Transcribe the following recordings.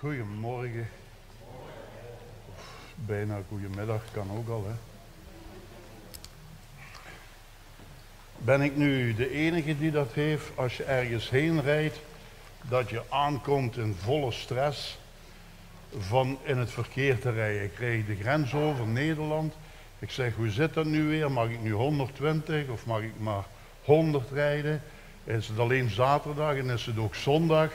Goedemorgen. Bijna goedemiddag, kan ook al. Hè. Ben ik nu de enige die dat heeft als je ergens heen rijdt, dat je aankomt in volle stress van in het verkeer te rijden? Ik reed de grens over Nederland. Ik zeg, hoe zit dat nu weer? Mag ik nu 120 of mag ik maar 100 rijden? Is het alleen zaterdag en is het ook zondag?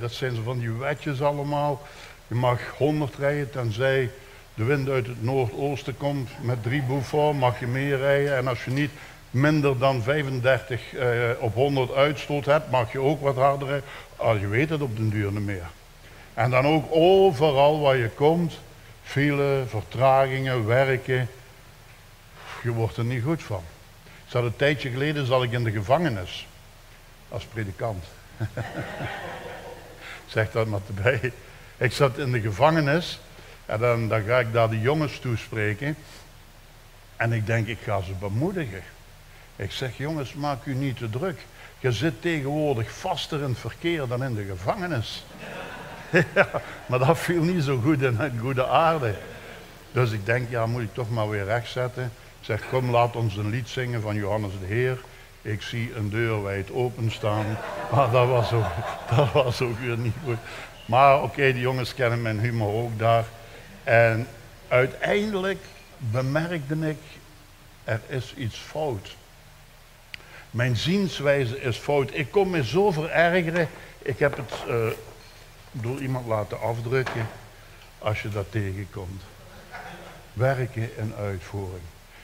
Dat zijn van die wetjes allemaal. Je mag 100 rijden tenzij de wind uit het noordoosten komt met drie boeven, mag je meer rijden. En als je niet minder dan 35 eh, op 100 uitstoot hebt, mag je ook wat harder rijden. Als je weet het op den duur niet meer. En dan ook overal waar je komt, file, vertragingen, werken. Je wordt er niet goed van. Ik zat een tijdje geleden zat ik in de gevangenis als predikant. zeg dat maar erbij. Ik zat in de gevangenis en dan, dan ga ik daar de jongens toespreken. En ik denk, ik ga ze bemoedigen. Ik zeg, jongens, maak u niet te druk. Je zit tegenwoordig vaster in het verkeer dan in de gevangenis. ja, maar dat viel niet zo goed in het goede aarde. Dus ik denk, ja, moet ik toch maar weer rechtzetten. Ik zeg, kom, laat ons een lied zingen van Johannes de Heer. Ik zie een deur wijd openstaan. Maar dat was ook, dat was ook weer niet goed. Maar oké, de jongens kennen mijn humor ook daar. En uiteindelijk bemerkte ik, er is iets fout. Mijn zienswijze is fout. Ik kom me zo verergeren. Ik heb het uh, door iemand laten afdrukken als je dat tegenkomt. Werken en uitvoering.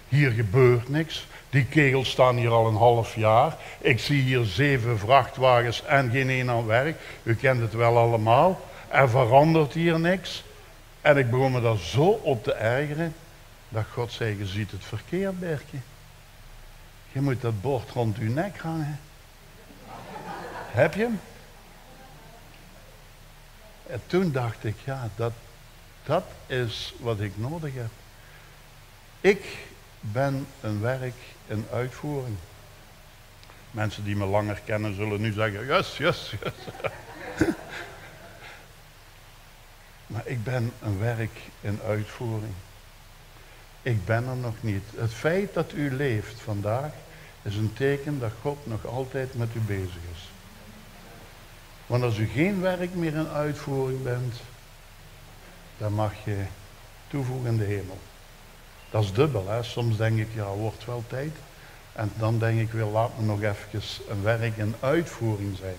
Hier gebeurt niks. Die kegels staan hier al een half jaar. Ik zie hier zeven vrachtwagens en geen een aan werk. U kent het wel allemaal. Er verandert hier niks. En ik begon me daar zo op te ergeren. Dat God zei, je ziet het verkeerd, Berkje. Je moet dat bord rond uw nek hangen. Heb je hem? En toen dacht ik, ja, dat, dat is wat ik nodig heb. Ik ben een werk in uitvoering. Mensen die me langer kennen zullen nu zeggen, yes, yes, yes. maar ik ben een werk in uitvoering. Ik ben er nog niet. Het feit dat u leeft vandaag is een teken dat God nog altijd met u bezig is. Want als u geen werk meer in uitvoering bent, dan mag je toevoegen in de hemel. Dat is dubbel. Hè? Soms denk ik, ja, wordt wel tijd. En dan denk ik weer, laat me nog even een werk in uitvoering zijn.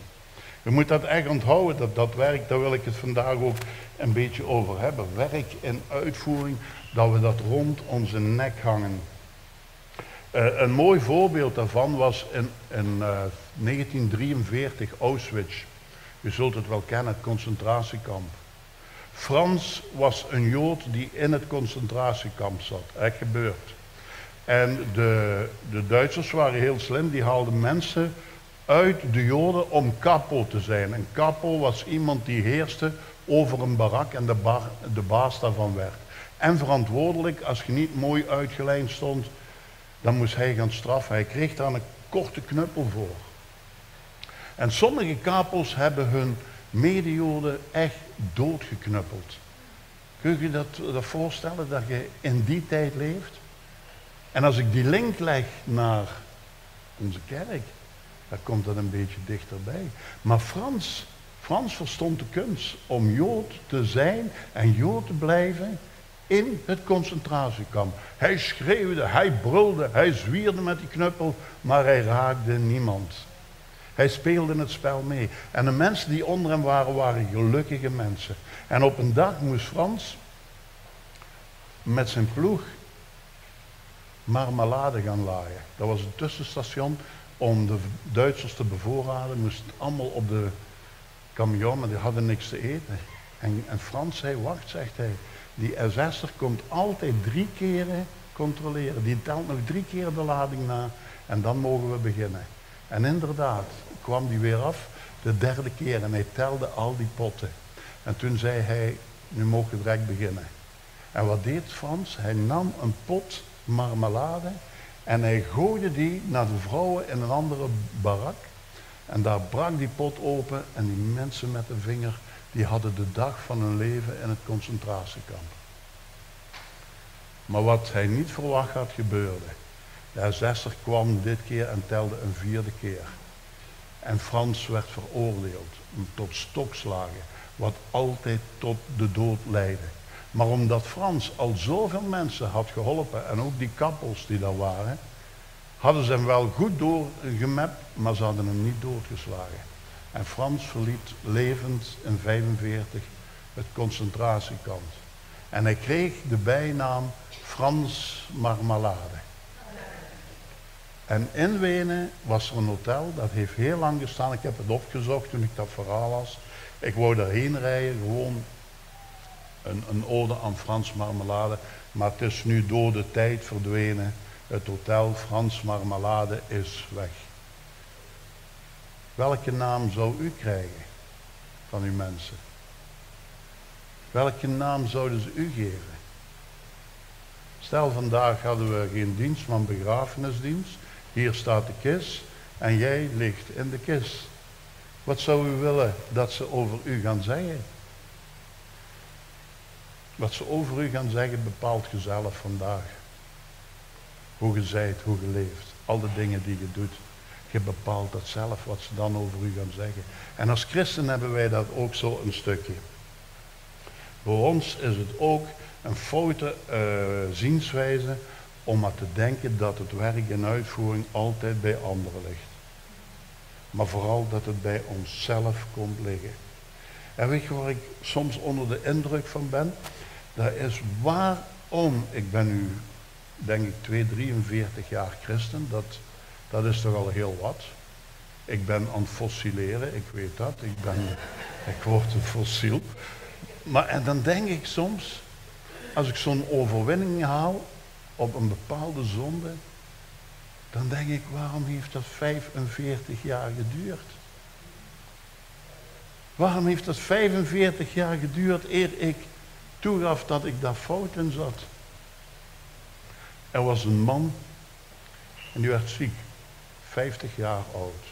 Je moet dat echt onthouden, dat dat werk, daar wil ik het vandaag ook een beetje over hebben. Werk in uitvoering, dat we dat rond onze nek hangen. Uh, een mooi voorbeeld daarvan was in, in uh, eh, 1943 Auschwitz. U zult het wel kennen, het concentratiekamp. Frans was een Jood die in het concentratiekamp zat. Echt gebeurd. En de, de Duitsers waren heel slim, die haalden mensen uit de Joden om kapo te zijn. En kapo was iemand die heerste over een barak en de, de baas daarvan werd. En verantwoordelijk, als je niet mooi uitgelijnd stond, dan moest hij gaan straffen. Hij kreeg daar een korte knuppel voor. En sommige kapels hebben hun medejoden echt doodgeknuppeld. Kun je je dat, dat voorstellen dat je in die tijd leeft? En als ik die link leg naar onze kerk, dan komt dat een beetje dichterbij. Maar Frans, Frans verstond de kunst om Jood te zijn en Jood te blijven in het concentratiekamp. Hij schreeuwde, hij brulde, hij zwierde met die knuppel, maar hij raakte niemand. Hij speelde het spel mee. En de mensen die onder hem waren, waren gelukkige mensen. En op een dag moest Frans met zijn ploeg marmelade gaan laaien. Dat was een tussenstation om de Duitsers te bevoorraden. Moest allemaal op de camion, maar die hadden niks te eten. En, en Frans zei, wacht, zegt hij, die SS'er komt altijd drie keren controleren. Die telt nog drie keer de lading na en dan mogen we beginnen. En inderdaad, kwam die weer af, de derde keer, en hij telde al die potten. En toen zei hij, nu mogen we direct beginnen. En wat deed Frans? Hij nam een pot marmelade en hij gooide die naar de vrouwen in een andere barak. En daar brak die pot open en die mensen met de vinger die hadden de dag van hun leven in het concentratiekamp. Maar wat hij niet verwacht had gebeurde. De SS'er kwam dit keer en telde een vierde keer. En Frans werd veroordeeld tot stokslagen, wat altijd tot de dood leidde. Maar omdat Frans al zoveel mensen had geholpen, en ook die kappels die daar waren, hadden ze hem wel goed doorgemapt, maar ze hadden hem niet doodgeslagen. En Frans verliet levend in 45 het concentratiekamp. En hij kreeg de bijnaam Frans Marmalade. En in Wenen was er een hotel, dat heeft heel lang gestaan. Ik heb het opgezocht toen ik dat verhaal las. Ik wou daarheen rijden, gewoon een, een ode aan Frans Marmelade. Maar het is nu door de tijd verdwenen. Het hotel Frans Marmelade is weg. Welke naam zou u krijgen van uw mensen? Welke naam zouden ze u geven? Stel, vandaag hadden we geen dienst, maar een begrafenisdienst. Hier staat de kist en jij ligt in de kist. Wat zou u willen dat ze over u gaan zeggen? Wat ze over u gaan zeggen bepaalt jezelf vandaag. Hoe je zijt, hoe je leeft. Al de dingen die je doet. Je bepaalt dat zelf, wat ze dan over u gaan zeggen. En als christen hebben wij dat ook zo een stukje. Voor ons is het ook een foute uh, zienswijze om maar te denken dat het werk en uitvoering altijd bij anderen ligt. Maar vooral dat het bij onszelf komt liggen. En weet je waar ik soms onder de indruk van ben? Dat is waarom, ik ben nu denk ik 2, 43 jaar christen, dat, dat is toch al heel wat. Ik ben aan het fossileren, ik weet dat, ik, ben, ik word een fossiel. Maar en dan denk ik soms, als ik zo'n overwinning haal op een bepaalde zonde, dan denk ik, waarom heeft dat 45 jaar geduurd? Waarom heeft dat 45 jaar geduurd eer ik toegaf dat ik daar fout in zat? Er was een man en die werd ziek, 50 jaar oud.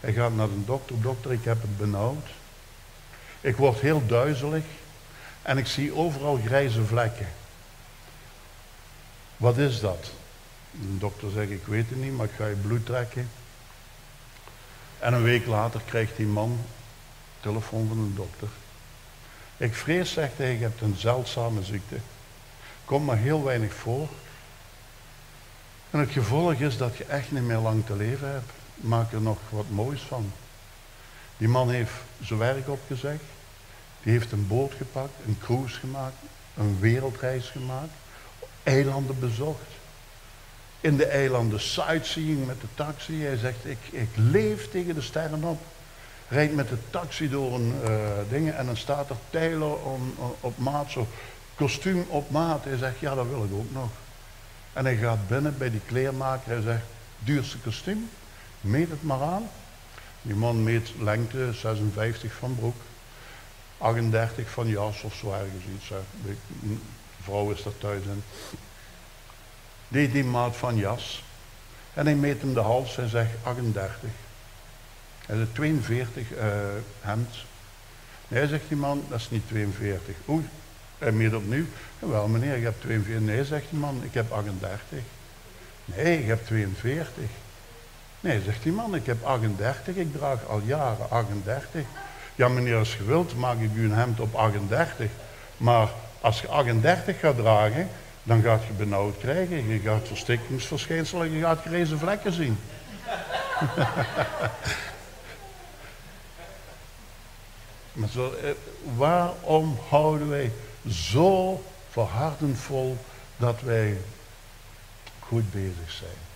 Hij gaat naar de dokter, dokter ik heb het benauwd. Ik word heel duizelig en ik zie overal grijze vlekken. Wat is dat? De dokter zegt, ik weet het niet, maar ik ga je bloed trekken. En een week later krijgt die man telefoon van een dokter. Ik vrees, zegt hij, je hebt een zeldzame ziekte. Komt maar heel weinig voor. En het gevolg is dat je echt niet meer lang te leven hebt. Maak er nog wat moois van. Die man heeft zijn werk opgezegd. Die heeft een boot gepakt, een cruise gemaakt, een wereldreis gemaakt, eilanden bezocht. In de eilanden sightseeing met de taxi. Hij zegt, ik, ik leef tegen de sterren op. Rijdt met de taxi door een uh, ding en dan staat er Taylor on, op maat, zo kostuum op maat. Hij zegt, ja dat wil ik ook nog. En hij gaat binnen bij die kleermaker. Hij zegt, duurste kostuum, meet het maar aan. Die man meet lengte 56 van broek. 38 van jas of zo ergens iets. Vrouw is er thuis in. Die die maat van jas. En hij meet hem de hals en zegt 38. Hij zegt 42 uh, hemd. Nee, zegt die man, dat is niet 42. Oei, hij meet opnieuw. Wel meneer, je hebt 42. Nee, zegt die man, ik heb 38. Nee, ik heb 42. Nee, zegt die man, ik heb 38. Ik draag al jaren 38. Ja meneer, als je wilt maak ik u een hemd op 38. Maar als je 38 gaat dragen, dan gaat je benauwd krijgen. Je gaat verstikkingsverschijnselen, je gaat grijze vlekken zien. maar zo, eh, waarom houden wij zo verhardend vol dat wij goed bezig zijn?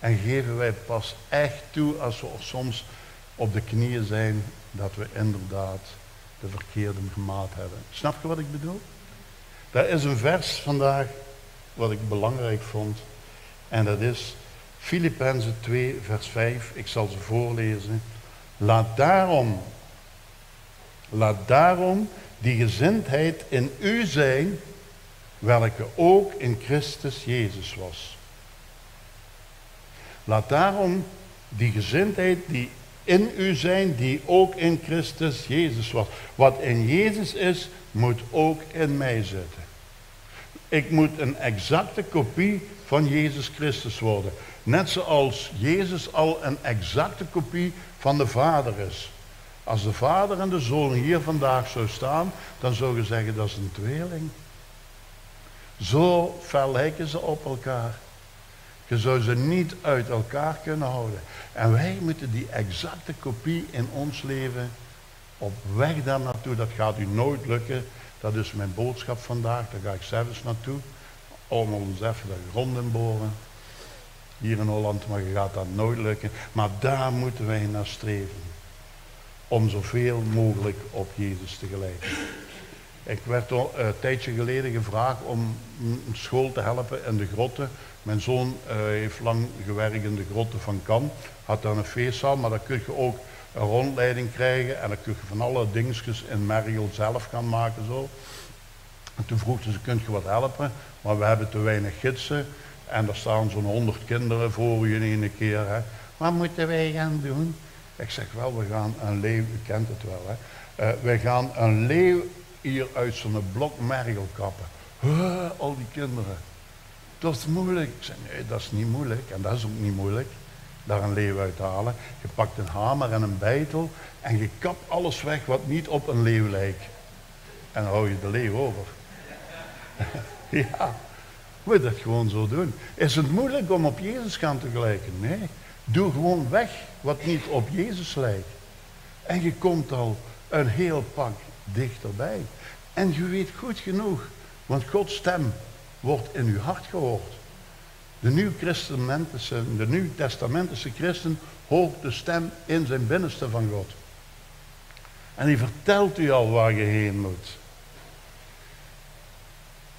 En geven wij pas echt toe als we soms op de knieën zijn dat we inderdaad de verkeerde gemaat hebben. Snap je wat ik bedoel? Daar is een vers vandaag wat ik belangrijk vond. En dat is Filippenzen 2, vers 5. Ik zal ze voorlezen. Laat daarom, laat daarom die gezindheid in u zijn, welke ook in Christus Jezus was. Laat daarom die gezindheid die in u zijn die ook in Christus Jezus was. Wat in Jezus is, moet ook in mij zitten. Ik moet een exacte kopie van Jezus Christus worden. Net zoals Jezus al een exacte kopie van de Vader is. Als de Vader en de Zoon hier vandaag zou staan, dan zou je zeggen dat is een tweeling. Zo ver lijken ze op elkaar. Je zou ze niet uit elkaar kunnen houden. En wij moeten die exacte kopie in ons leven op weg daar naartoe. Dat gaat u nooit lukken. Dat is mijn boodschap vandaag. Daar ga ik zelfs naartoe. Om ons even de grond in boren. Hier in Holland, maar je gaat dat nooit lukken. Maar daar moeten wij naar streven. Om zoveel mogelijk op Jezus te gelijken. Ik werd al een tijdje geleden gevraagd om een school te helpen in de grotten. Mijn zoon uh, heeft lang gewerkt in de grotten van Kam. Had dan een feestzaal, maar dan kun je ook een rondleiding krijgen. En dan kun je van alle dingetjes in Merrill zelf gaan maken. Zo. En toen vroeg ze, kunt je wat helpen? Maar we hebben te weinig gidsen. En er staan zo'n honderd kinderen voor je in een keer. Hè. Wat moeten wij gaan doen? Ik zeg wel, we gaan een leeuw, u kent het wel. Hè. Uh, we gaan een leeuw hier uit zo'n blok mergel kappen. Huh, al die kinderen. Dat is moeilijk. Ik zeg, nee, dat is niet moeilijk. En dat is ook niet moeilijk. Daar een leeuw uit halen. Je pakt een hamer en een bijtel en je kapt alles weg wat niet op een leeuw lijkt. En dan hou je de leeuw over. ja, moet dat gewoon zo doen. Is het moeilijk om op Jezus gaan te gelijken? Nee. Doe gewoon weg wat niet op Jezus lijkt. En je komt al een heel pak dichterbij. En je weet goed genoeg, want Gods stem wordt in uw hart gehoord. De nieuw-testamentische, nieuw-testamentische christen hoort de stem in zijn binnenste van God. En die vertelt u al waar je heen moet.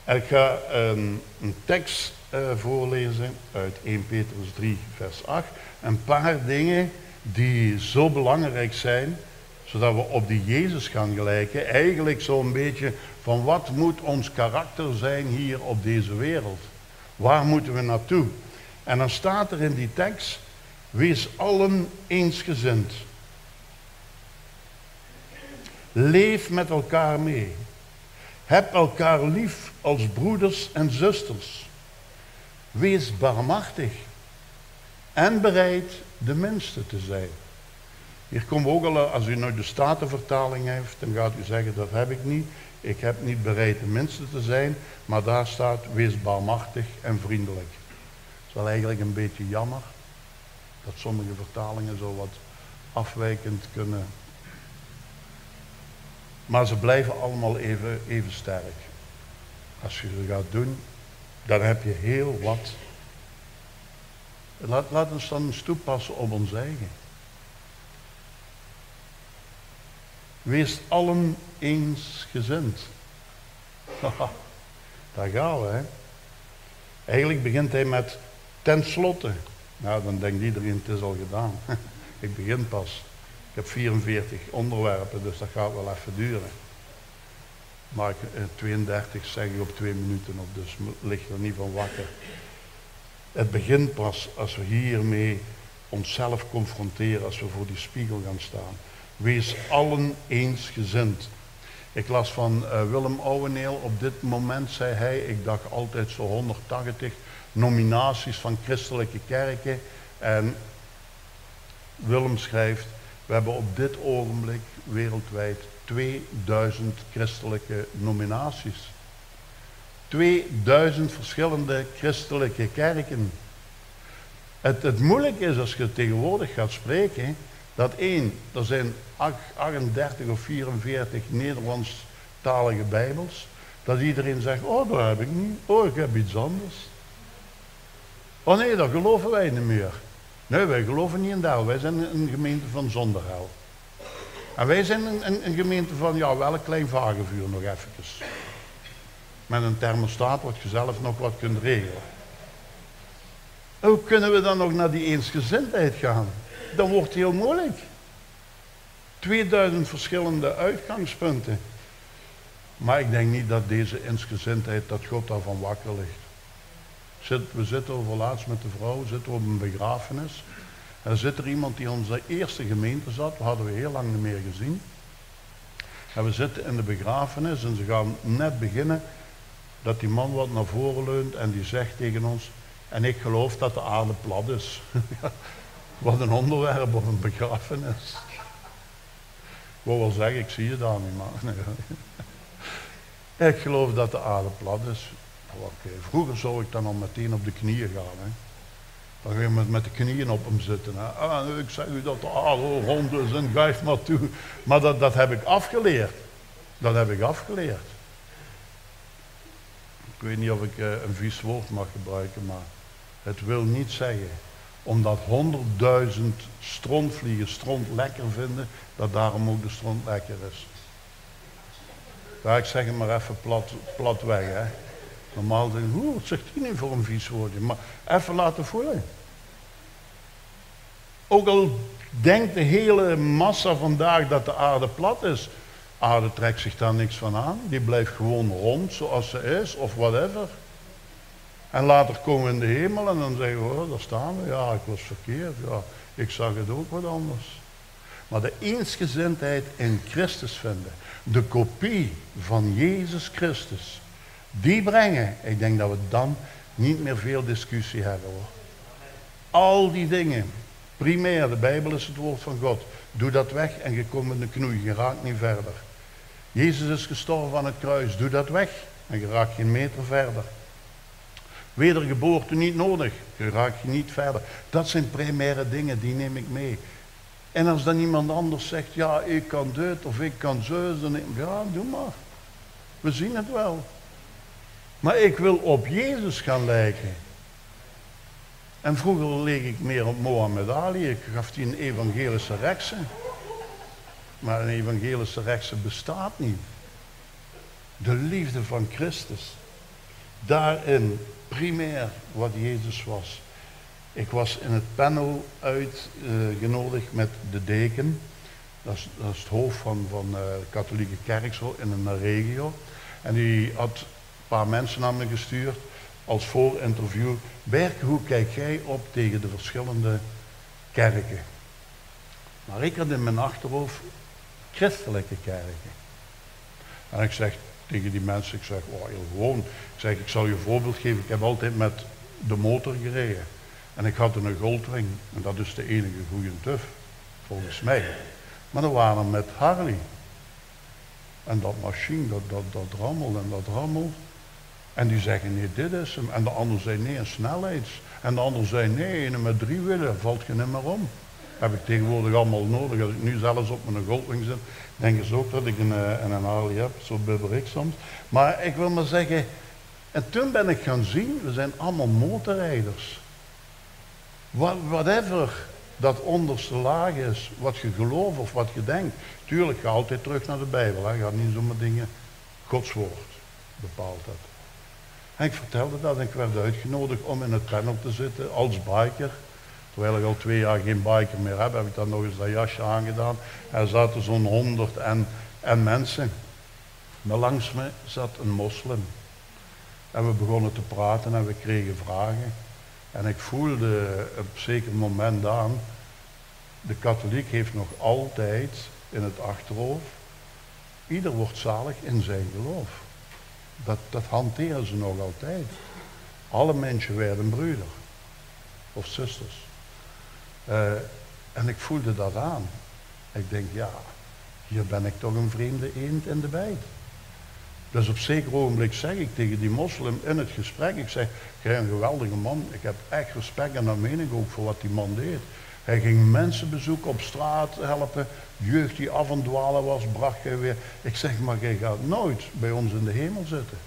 ik ga een, een tekst uh, voorlezen uit 1 Petrus 3, vers 8. Een paar dingen die zo belangrijk zijn zodat we op die Jezus gaan gelijken. Eigenlijk zo'n beetje van wat moet ons karakter zijn hier op deze wereld? Waar moeten we naartoe? En dan staat er in die tekst, wees allen eensgezind. Leef met elkaar mee. Heb elkaar lief als broeders en zusters. Wees barmachtig en bereid de minste te zijn. Hier komen we ook al, als u nou de Statenvertaling heeft, dan gaat u zeggen dat heb ik niet. Ik heb niet bereid de minste te zijn, maar daar staat wees barmachtig en vriendelijk. Het is wel eigenlijk een beetje jammer dat sommige vertalingen zo wat afwijkend kunnen. Maar ze blijven allemaal even, even sterk. Als je ze gaat doen, dan heb je heel wat. Laat ons dan eens toepassen op ons eigen. Wees allen eensgezind. Daar gaan we, hè. Eigenlijk begint hij met tenslotte. Nou, dan denkt iedereen, het is al gedaan. ik begin pas. Ik heb 44 onderwerpen, dus dat gaat wel even duren. Maar 32 eh, zeg ik op twee minuten op, dus ligt er niet van wakker. Het begint pas als we hiermee onszelf confronteren, als we voor die spiegel gaan staan. Wees allen eensgezind. Ik las van uh, Willem Ouweneel, op dit moment zei hij, ik dacht altijd zo 180 nominaties van christelijke kerken. En Willem schrijft, we hebben op dit ogenblik wereldwijd 2000 christelijke nominaties. 2000 verschillende christelijke kerken. Het, het moeilijk is als je tegenwoordig gaat spreken, dat één, er zijn 38 of 44 Nederlandstalige Bijbels. Dat iedereen zegt, oh dat heb ik niet, oh ik heb iets anders. Oh nee, dat geloven wij niet meer. Nee, wij geloven niet in dat. Wij zijn een gemeente van zonder hel. En wij zijn een, een, een, gemeente van, ja, wel een klein vagevuur nog eventjes. Met een thermostaat wat je zelf nog wat kunt regelen. Hoe kunnen we dan nog naar die eensgezindheid gaan? Dan wordt heel moeilijk. 2000 verschillende uitgangspunten. Maar ik denk niet dat deze insgezindheid, dat God daarvan wakker ligt. we zitten over laatst met de vrouw, zitten op een begrafenis. En dan zit er iemand die in onze eerste gemeente zat, we hadden we heel lang niet meer gezien. En we zitten in de begrafenis en ze gaan net beginnen dat die man wat naar voren leunt en die zegt tegen ons, en ik geloof dat de aarde plat is. wat een onderwerp op een begrafenis. Ik wil wel zeggen, ik zie je daar niet, maar. Ik geloof dat de aarde plat is. Nou, Vroeger zou ik dan al meteen op de knieën gaan. Hè. Dan ga je met, de knieën op hem zitten. Ah, ik zeg u dat de aarde rond is en geef maar toe. Maar dat, dat heb ik afgeleerd. Dat heb ik afgeleerd. Ik weet niet of ik uh, een vies woord mag gebruiken, maar het wil niet zeggen, omdat honderdduizend strontvliegen stront lekker vinden, dat daarom ook de stront lekker is. Ik zeg het maar even plat, plat weg. Hè. Normaal denk ik, hoe, wat zegt hij nu voor een vies woordje? Maar even laten voelen. Ook al denkt de hele massa vandaag dat de aarde plat is, aarde trekt zich daar niks van aan. Die blijft gewoon rond zoals ze is, of whatever. En later komen we in de hemel en dan zeggen we, oh, daar staan we. Ja, ik was verkeerd. Ja, ik zag het ook wat anders. Maar de eensgezindheid in Christus vinden, de kopie van Jezus Christus, die brengen, ik denk dat we dan niet meer veel discussie hebben hoor. Al die dingen, primair, de Bijbel is het woord van God. Doe dat weg en je komt in de knoei, je raakt niet verder. Jezus is gestorven aan het kruis, doe dat weg en je raakt geen meter verder. Wedergeboorte niet nodig, je raakt je niet verder. Dat zijn primaire dingen, die neem ik mee. En als dan iemand anders zegt, ja, ik kan dit of ik kan zo, dan ja, doe maar. We zien het wel. Maar ik wil op Jezus gaan lijken. En vroeger leek ik meer op Mohammed Ali. Ik gaf die een evangelische rechtse. Maar een evangelische rechtse bestaat niet. De liefde van Christus. Daarin primair wat Jezus was. Ik was in het panel uitgenodigd met de deken. Dat is, dat is, het hoofd van, van uh, de katholieke kerk in een regio. En die had een paar mensen naar me gestuurd als voorinterview. Berke, hoe kijk jij op tegen de verschillende kerken? Maar ik had in mijn achterhoofd christelijke kerken. En ik zeg tegen die mensen, ik zeg, oh, heel gewoon. Zeg, ik zal je een voorbeeld geven. Ik heb altijd met de motor gereden. En ik had een goldring. En dat is de enige goede tuf, volgens mij. Maar dan waren we met Harley. En dat machine, dat, dat, dat rammelt en dat rammelt. En die zeggen, nee, dit is hem. En de ander zei, nee, een snelheids. En de ander zei, nee, een met drie wielen, valt je niet meer om. Heb ik tegenwoordig allemaal nodig. Als ik nu zelfs op mijn goldring zit, denken ze ook dat ik een, eh, een Harley heb. Zo bibber ik soms. Maar ik wil maar zeggen, en toen ben ik gaan zien, we zijn allemaal motorrijders. Whatever dat onderste laag is, wat je gelooft of wat je denkt. Tuurlijk, ga altijd terug naar de Bijbel. Hè. Ga niet zomaar dingen, Gods woord bepaalt dat. En ik vertelde dat en ik werd uitgenodigd om in het panel te zitten als biker. Terwijl ik al twee jaar geen biker meer heb, heb ik dan nog eens dat jasje aangedaan. Er zaten zo'n honderd en, en mensen. Maar langs me zat een moslim. En we begonnen te praten en we kregen vragen. En ik voelde op een zeker moment aan, de katholiek heeft nog altijd in het achterhoofd, ieder wordt zalig in zijn geloof. Dat, dat hanteren ze nog altijd. Alle mensen werden broeder of zusters. Uh, en ik voelde dat aan. Ik denk, ja, hier ben ik toch een vreemde eend in de bijt. Dus op zeker ogenblik zeg ik tegen die moslim in het gesprek, ik zeg, jij een geweldige man, ik heb echt respect en dan meen ik ook voor wat die man deed. Hij ging mensen bezoeken op straat helpen, jeugd die af en dwalen was, bracht hij weer. Ik zeg, maar jij gaat nooit bij ons in de hemel zitten.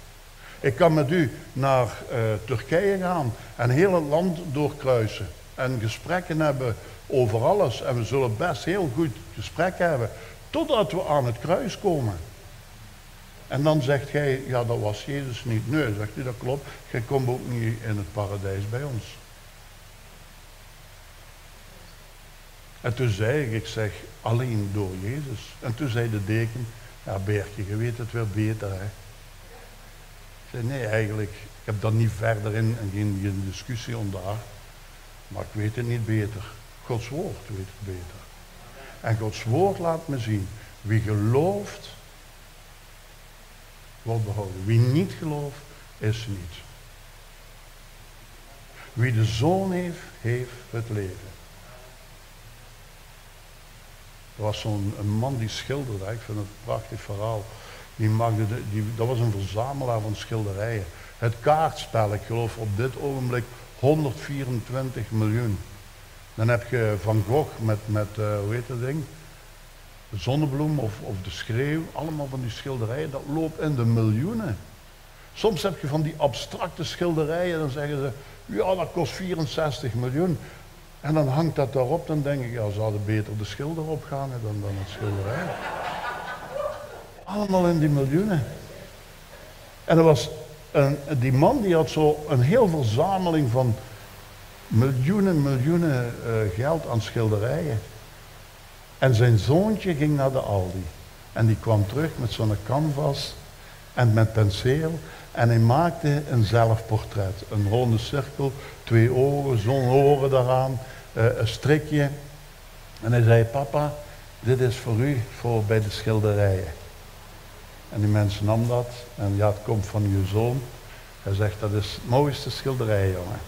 Ik kan met u naar uh, Turkije gaan en heel het land doorkruisen en gesprekken hebben over alles. En we zullen best heel goed gesprek hebben, totdat we aan het kruis komen. En dan zegt hij, ja dat was Jezus niet. Nee, zegt hij, dat klopt. Jij komt ook niet in het paradijs bij ons. En toen zei ik, ik zeg, alleen door Jezus. En toen zei de deken, ja Berkje, je weet het wel beter hè. Ik zei, nee eigenlijk, ik heb dat niet verder in en geen, discussie om daar. Maar ik weet het niet beter. Gods woord weet het beter. En Gods woord laat me zien. Wie gelooft, wordt behouden. Wie niet gelooft, is niet. Wie de zoon heeft, heeft het leven. Er was zo'n man die schilderde, ik vind het een prachtig verhaal. Die maakte die, dat was een verzamelaar van schilderijen. Het kaartspel, ik geloof op dit ogenblik 124 miljoen. Dan heb je Van Gogh met, met uh, hoe heet dat ding? De zonnebloem of, of de schreeuw. Allemaal van die schilderijen, dat loopt in de miljoenen. Soms heb je van die abstracte schilderijen, dan zeggen ze, ja dat kost 64 miljoen. En dan hangt dat daarop, dan denk ik, ja, ze hadden beter de schilder opgaan dan, dan het schilderij. Allemaal in die miljoenen. En er was een, die man die had zo een heel verzameling van miljoenen, miljoenen uh, geld aan schilderijen. En zijn zoontje ging naar de Aldi. En die kwam terug met zo'n canvas en met penseel. En hij maakte een zelfportret. Een ronde cirkel, twee ogen, zo'n oren daaraan, uh, een strikje. En hij zei, papa, dit is voor u voor bij de schilderijen. En die mensen nam dat. En ja, het komt van uw zoon. Hij zegt, dat is het mooiste schilderij, jongen.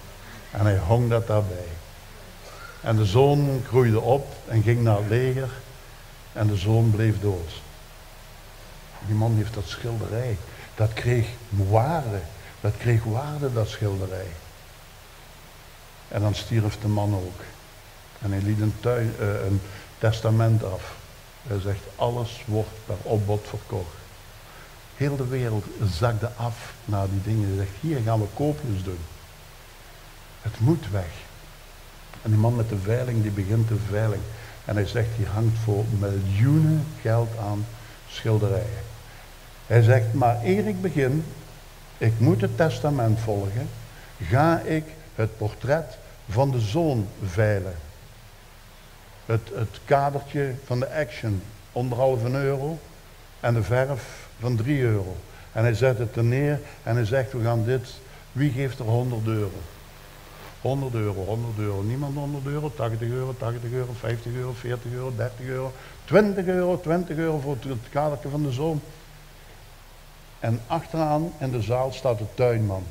En hij hong dat daarbij. En de zoon groeide op en ging naar het leger. En de zoon bleef dood. Die man heeft dat schilderij. Dat kreeg waarde. Dat kreeg waarde, dat schilderij. En dan stierf de man ook. En hij liet een, uh, een testament af. Hij zegt, alles wordt per opbod verkocht. Heel de wereld zakte af naar die dingen. Hij zegt, hier gaan we koopjes doen. Het moet weg. En die man met de veiling, die begint de veiling. En hij zegt, hier hangt voor miljoenen geld aan schilderijen. Hij zegt, maar eer ik begin, ik moet het testament volgen, ga ik het portret van de zoon veilen. Het, het kadertje van de action, anderhalve euro. En de verf van 3 euro. En hij zet het er neer en hij zegt, we gaan dit, wie geeft er 100 euro? 100 euro, 100 euro, niemand 100 euro, 80 euro, 80 euro, 50 euro, 40 euro, 30 euro, 20 euro, 20 euro voor het, kadertje van de zoon. En achteraan in de zaal staat de tuinman.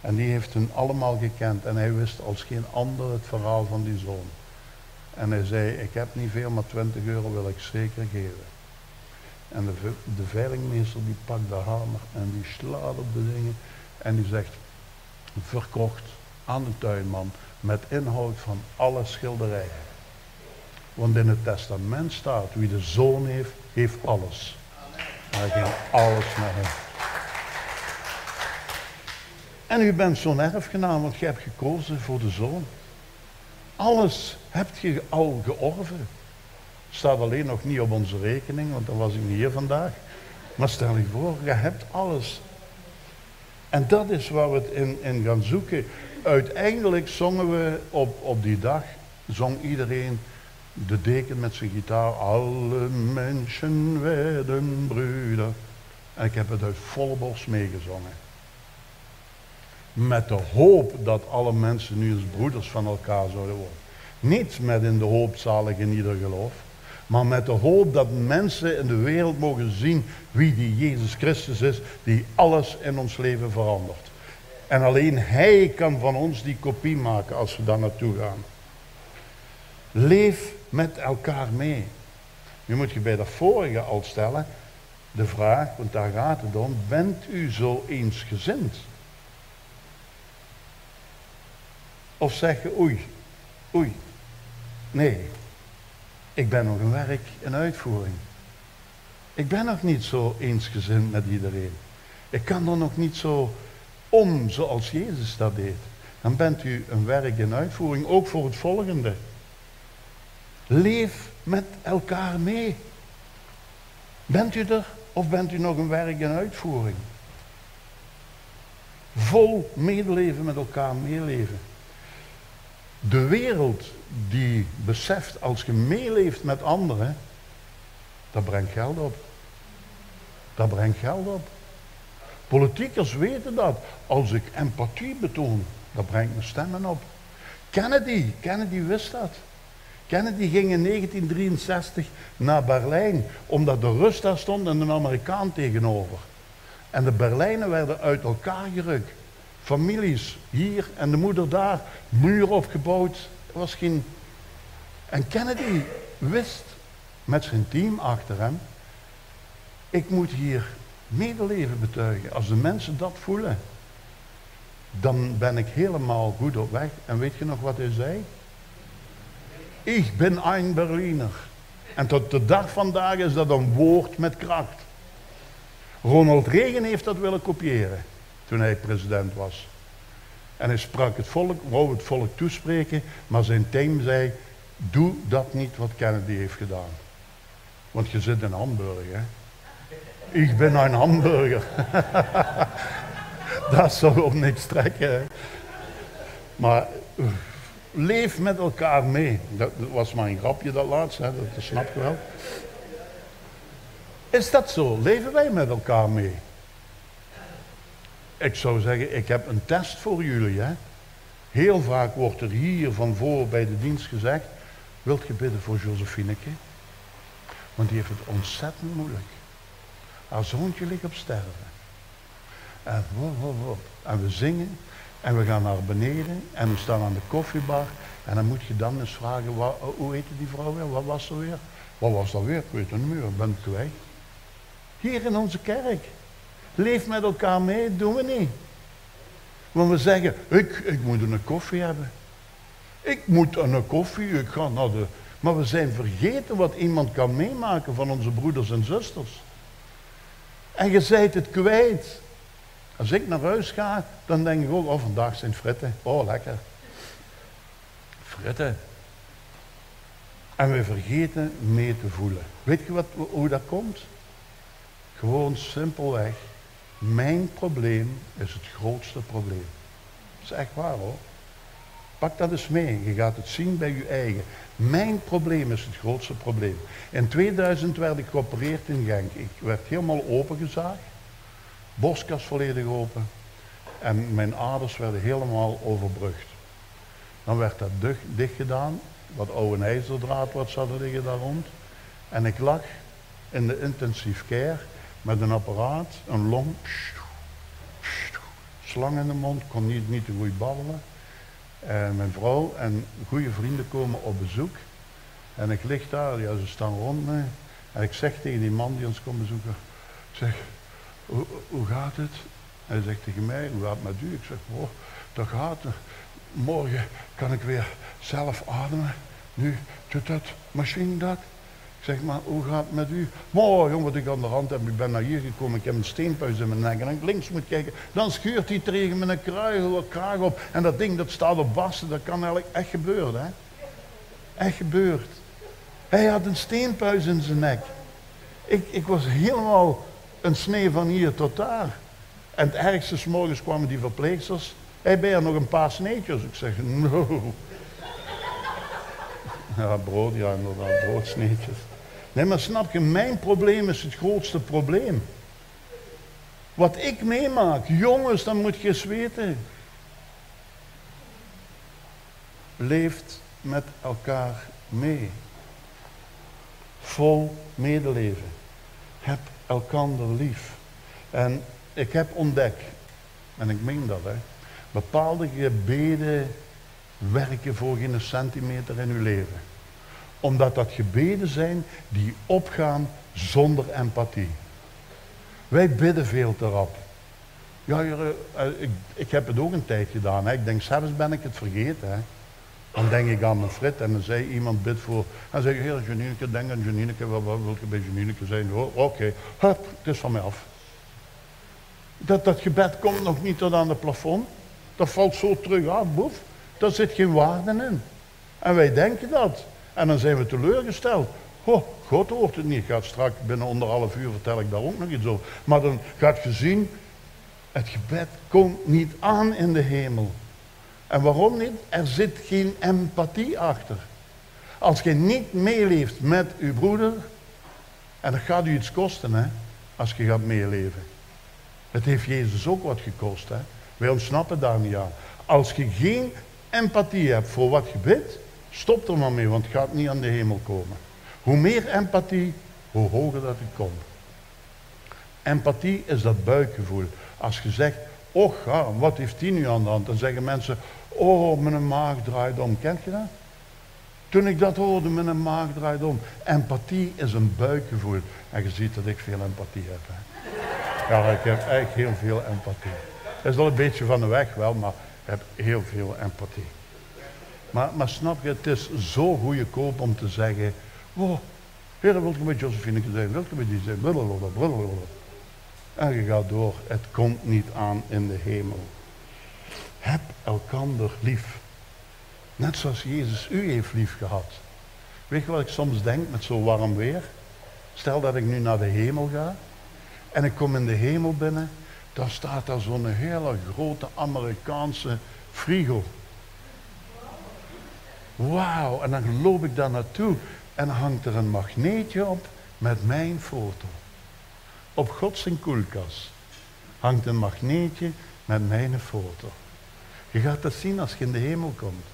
En die heeft hen allemaal gekend en hij wist als geen ander het verhaal van die zoon. En hij zei, ik heb niet veel, maar 20 euro wil ik zeker geven. En de, de veilingmeester die pakt de hamer en die slaat op de dingen en die zegt, verkocht aan de tuinman met inhoud van alle schilderijen. Want in het testament staat, wie de zoon heeft, heeft alles. Hij ging alles naar hem. En u bent zo'n erfgenaam, want je hebt gekozen voor de zoon. Alles hebt je al georven. Staat alleen nog niet op onze rekening, want dan was ik niet hier vandaag. Maar stel je voor, je hebt alles. En dat is waar we het in, in gaan zoeken. Uiteindelijk zongen we op, op die dag, zong iedereen de deken met zijn gitaar. Alle mensen werden broeder. En ik heb het uit volle borst meegezongen. Met de hoop dat alle mensen nu als broeders van elkaar zouden worden. Niet met in de hoop zalig in ieder geloof. Maar met de hoop dat mensen in de wereld mogen zien wie die Jezus Christus is. Die alles in ons leven verandert. En alleen Hij kan van ons die kopie maken als we daar naartoe gaan. Leef met elkaar mee. Nu moet je bij dat vorige al stellen de vraag, want daar gaat het om, bent u zo eensgezind? Of zeg je oei, oei, nee, ik ben nog een werk in uitvoering. Ik ben nog niet zo eensgezind met iedereen. Ik kan er nog niet zo om zoals Jezus dat deed. Dan bent u een werk in uitvoering, ook voor het volgende. Leef met elkaar mee. Bent u er of bent u nog een werk in uitvoering? Vol medeleven met elkaar meeleven. De wereld die beseft als je meeleeft met anderen, dat brengt geld op. Dat brengt geld op. Politiekers weten dat. Als ik empathie betoon, dat brengt me stemmen op. Kennedy, Kennedy wist dat. Kennedy ging in 1963 naar Berlijn, omdat de Rus daar stond en een Amerikaan tegenover. En de Berlijnen werden uit elkaar gerukt. Families hier en de moeder daar, muur opgebouwd. En Kennedy wist met zijn team achter hem, ik moet hier medeleven betuigen. Als de mensen dat voelen, dan ben ik helemaal goed op weg. En weet je nog wat hij zei? Ik ben een Berliner. En tot de dag vandaag is dat een woord met kracht. Ronald Reagan heeft dat willen kopiëren toen hij president was. En hij sprak het volk, wou het volk toespreken, maar zijn team zei, doe dat niet wat Kennedy heeft gedaan. Want je zit in Hamburg. Ik ben een hamburger. dat zal op niks trekken. Maar leef met elkaar mee. Dat was maar een grapje dat laatste, hè? dat snap je wel. Is dat zo? Leven wij met elkaar mee? Ik zou zeggen, ik heb een test voor jullie. Hè? Heel vaak wordt er hier van voor bij de dienst gezegd, wilt je bidden voor Josephineke? Want die heeft het ontzettend moeilijk. Haar zoontje ligt op sterven. En, we zingen en we gaan naar beneden en we staan aan de koffiebar. En dan moet je dan eens vragen, wat, hoe heette die vrouw weer? Wat was ze weer? Wat was dat weer? Ik weet het niet meer, ik ben kwijt. Hier in onze kerk. Leef met elkaar mee, doen we niet. Want we zeggen, ik, ik moet een koffie hebben. Ik moet een koffie, ik ga naar de... Maar we zijn vergeten wat iemand kan meemaken van onze broeders en zusters. En je zijt het kwijt. Als ik naar huis ga, dan denk ik ook, oh vandaag zijn fritten. Oh lekker. Fritten. En we vergeten mee te voelen. Weet je wat, hoe dat komt? Gewoon simpelweg. Mijn probleem is het grootste probleem. Dat is echt waar hoor. Pak dat eens mee. Je gaat het zien bij je eigen. Mijn probleem is het grootste probleem. In 2000 werd ik geopereerd in Genk. Ik werd helemaal opengezaagd. Borstkas volledig open. En mijn aders werden helemaal overbrugd. Dan werd dat dicht, gedaan. Wat oude ijzerdraad wat zat er liggen daar rond. En ik lag in de intensive care met een apparaat, een long, slang in de mond, kon niet, niet te goed babbelen. En mijn vrouw en goede vrienden komen op bezoek. En ik lig daar, ja, ze staan rond me. En ik zeg tegen die man die ons komt bezoeken, ik zeg, hoe, hoe gaat het? Hij zegt tegen mij, hoe gaat het met u? Ik zeg, oh, dat gaat. Morgen kan ik weer zelf ademen. Nu doet dat machine dat. Zeg maar, hoe gaat het met u? Mooi, wat ik aan de hand heb, ik ben naar hier gekomen, ik heb een steenpuis in mijn nek en ik links moet kijken. Dan scheurt hij tegen mijn kraag op en dat ding dat staat op barsten, dat kan eigenlijk echt gebeuren, hè? Echt gebeurd. Hij had een steenpuis in zijn nek. Ik, ik was helemaal een snee van hier tot daar. En het ergste, s morgens kwamen die verpleegsters. Hij ben er nog een paar sneetjes. Ik zeg, no. Ja, brood, ja inderdaad, broodsneetjes. Nee, maar snap je, mijn probleem is het grootste probleem. Wat ik meemaak, jongens, dan moet je eens weten. Leeft met elkaar mee. Vol medeleven. Heb elkander lief. En ik heb ontdekt, en ik meen dat, hè, bepaalde gebeden werken voor geen centimeter in uw leven omdat dat gebeden zijn die opgaan zonder empathie. Wij bidden veel te rap. Ja, eh, ik, ik, heb het ook een tijd gedaan. Hè. Ik denk, zelfs ben ik het vergeten. Hè. Dan denk ik aan mijn frit en dan zei iemand bid voor. En zeg ik, heer Janineke, denk aan Janineke, wat, wil je bij Janineke zijn? Oh, Oké, het is van mij af. Dat, dat gebed komt nog niet tot aan het plafond. Dat valt zo terug af, boef. Daar zit geen waarde in. En wij denken dat. En dan zijn we teleurgesteld. Oh, God hoort het niet. Gaat straks binnen onder half uur vertel ik daar ook nog iets over. Maar dan gaat je zien, het gebed komt niet aan in de hemel. En waarom niet? Er zit geen empathie achter. Als je niet meeleeft met uw broeder, en dat gaat u iets kosten, hè, als je gaat meeleven. Het heeft Jezus ook wat gekost, hè. Wij ontsnappen daar niet aan. Als je geen empathie hebt voor wat je bidt, Stop er maar mee, want het gaat niet aan de hemel komen. Hoe meer empathie, hoe hoger dat het komt. Empathie is dat buikgevoel. Als je zegt, ja, wat heeft die nu aan de hand? Dan zeggen mensen, oh mijn maag draait om. Kent je dat? Toen ik dat hoorde, mijn maag draait om. Empathie is een buikgevoel. En je ziet dat ik veel empathie heb. Ja, ik heb echt heel veel empathie. Dat is al een beetje van de weg wel, maar ik heb heel veel empathie. Maar, maar snap je, het is zo goede koop om te zeggen, oh, Heer, wilt je met Josephine zijn? Wilt je met die zijn? Blablabla. En je gaat door. Het komt niet aan in de hemel. Heb elkander lief. Net zoals Jezus u heeft lief gehad. Weet je wat ik soms denk met zo warm weer? Stel dat ik nu naar de hemel ga. En ik kom in de hemel binnen. Dan staat daar zo'n hele grote Amerikaanse frigo. Wauw, en dan loop ik daar naartoe en hangt er een magneetje op met mijn foto. Op Gods koelkast hangt een magneetje met mijn foto. Je gaat dat zien als je in de hemel komt.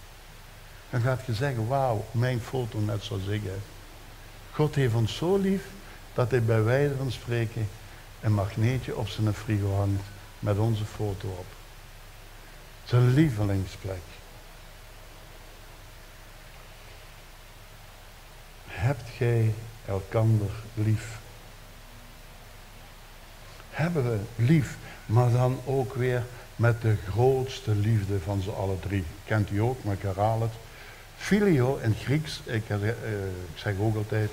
Dan gaat je zeggen, wauw, mijn foto net zoals ik. God heeft ons zo lief dat hij bij wijze van spreken een magneetje op zijn frigo hangt met onze foto op. Zijn lievelingsplek. Hebt gij elkander lief? Hebben we lief, maar dan ook weer met de grootste liefde van ze alle drie. Kent u ook, maar ik herhaal het. Filio in Grieks, ik, uh, ik, zeg ook altijd,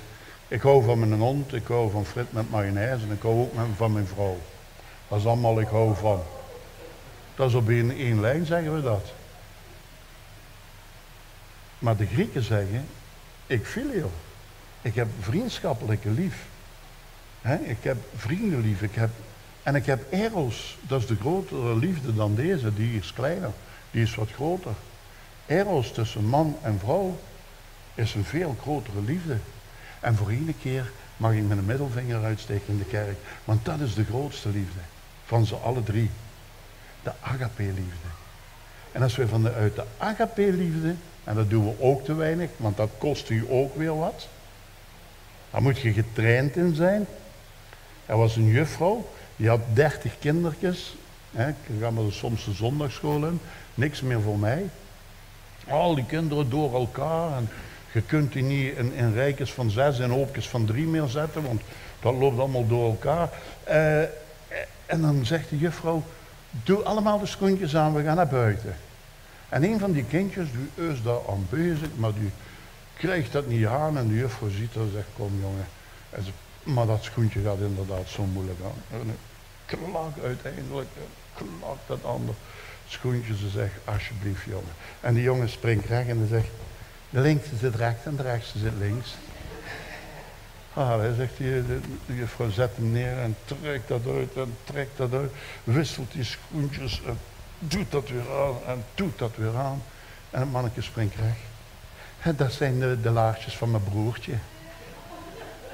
ik hou van mijn hond, ik hou van frit met mayonaise en ik hou ook van mijn vrouw. Dat is allemaal ik hou van. Dat is op één lijn zeggen we dat. Maar de Grieken zeggen, ik filio. Ik heb vriendschappelijke lief. ik heb vrienden lief. Ik heb, en ik heb eros. Dat is de grotere liefde dan deze. Die is kleiner. Die is wat groter. Eros tussen man en vrouw is een veel grotere liefde. En voor één keer mag ik mijn middelvinger uitsteken in de kerk. Want dat is de grootste liefde. Van ze alle drie. De agape-liefde. En als we vanuit de agape-liefde, en dat doen we ook te weinig, want dat kost u ook weer wat. Daar moet je getraind in zijn. Er was een juffrouw, die had dertig kindertjes. Hè, ik ga maar soms de zondagschool in. Niks meer voor mij. Al die kinderen door elkaar. En je kunt die niet in, in rijkjes van zes en hoopjes van drie meer zetten, want dat loopt allemaal door elkaar. Uh, en dan zegt de juffrouw, doe allemaal de schoentjes aan, we gaan naar buiten. En een van die kindjes, die is daar aan bezig, maar die krijgt dat niet aan. En de juffrouw ziet dat en zegt, kom jongen. Maar dat schoentje gaat inderdaad zo moeilijk aan. En klak uiteindelijk, klak dat ander schoentje. Ze zegt, alsjeblieft jongen. En die jongen springt recht en zegt, de linkse zit rechts en de rechtse zit links. Ah, hij zegt die, de, de juffrouw zet hem neer en trekt dat uit en trekt dat uit. Wisselt die schoentjes en doet dat weer aan en doet dat weer aan. En het mannetje springt recht. Dat zijn de, de laarsjes van mijn broertje.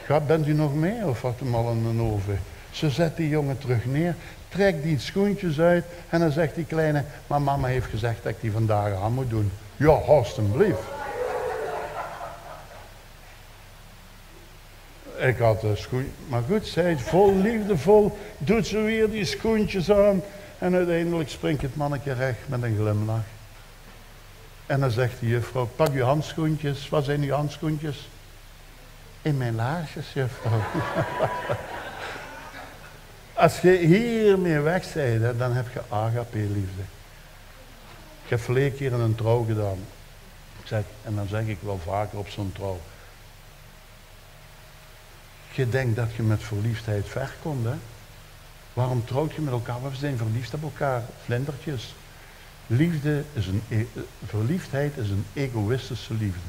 Gaat, bent u nog mee of had hem al een oven? Ze zet die jongen terug neer, trekt die schoentjes uit en dan zegt die kleine, maar mama heeft gezegd dat ik die vandaag aan moet doen. Ja, alstublieft. Ik had een schoen, maar goed, zij vol liefdevol, doet ze weer die schoentjes aan. En uiteindelijk springt het mannetje recht met een glimlach. En dan zegt de juffrouw, pak uw handschoentjes. Wat zijn uw handschoentjes? In mijn laarsjes, juffrouw. Als je hiermee weg bent, dan heb je agape-liefde. Ik heb verleden keer een trouw gedaan. En dan zeg ik wel vaker op zo'n trouw. Je denkt dat je met verliefdheid ver komt, hè? Waarom trouwt je met elkaar? We zijn verliefd op elkaar, vlindertjes. Liefde is een, e- verliefdheid is een egoïstische liefde.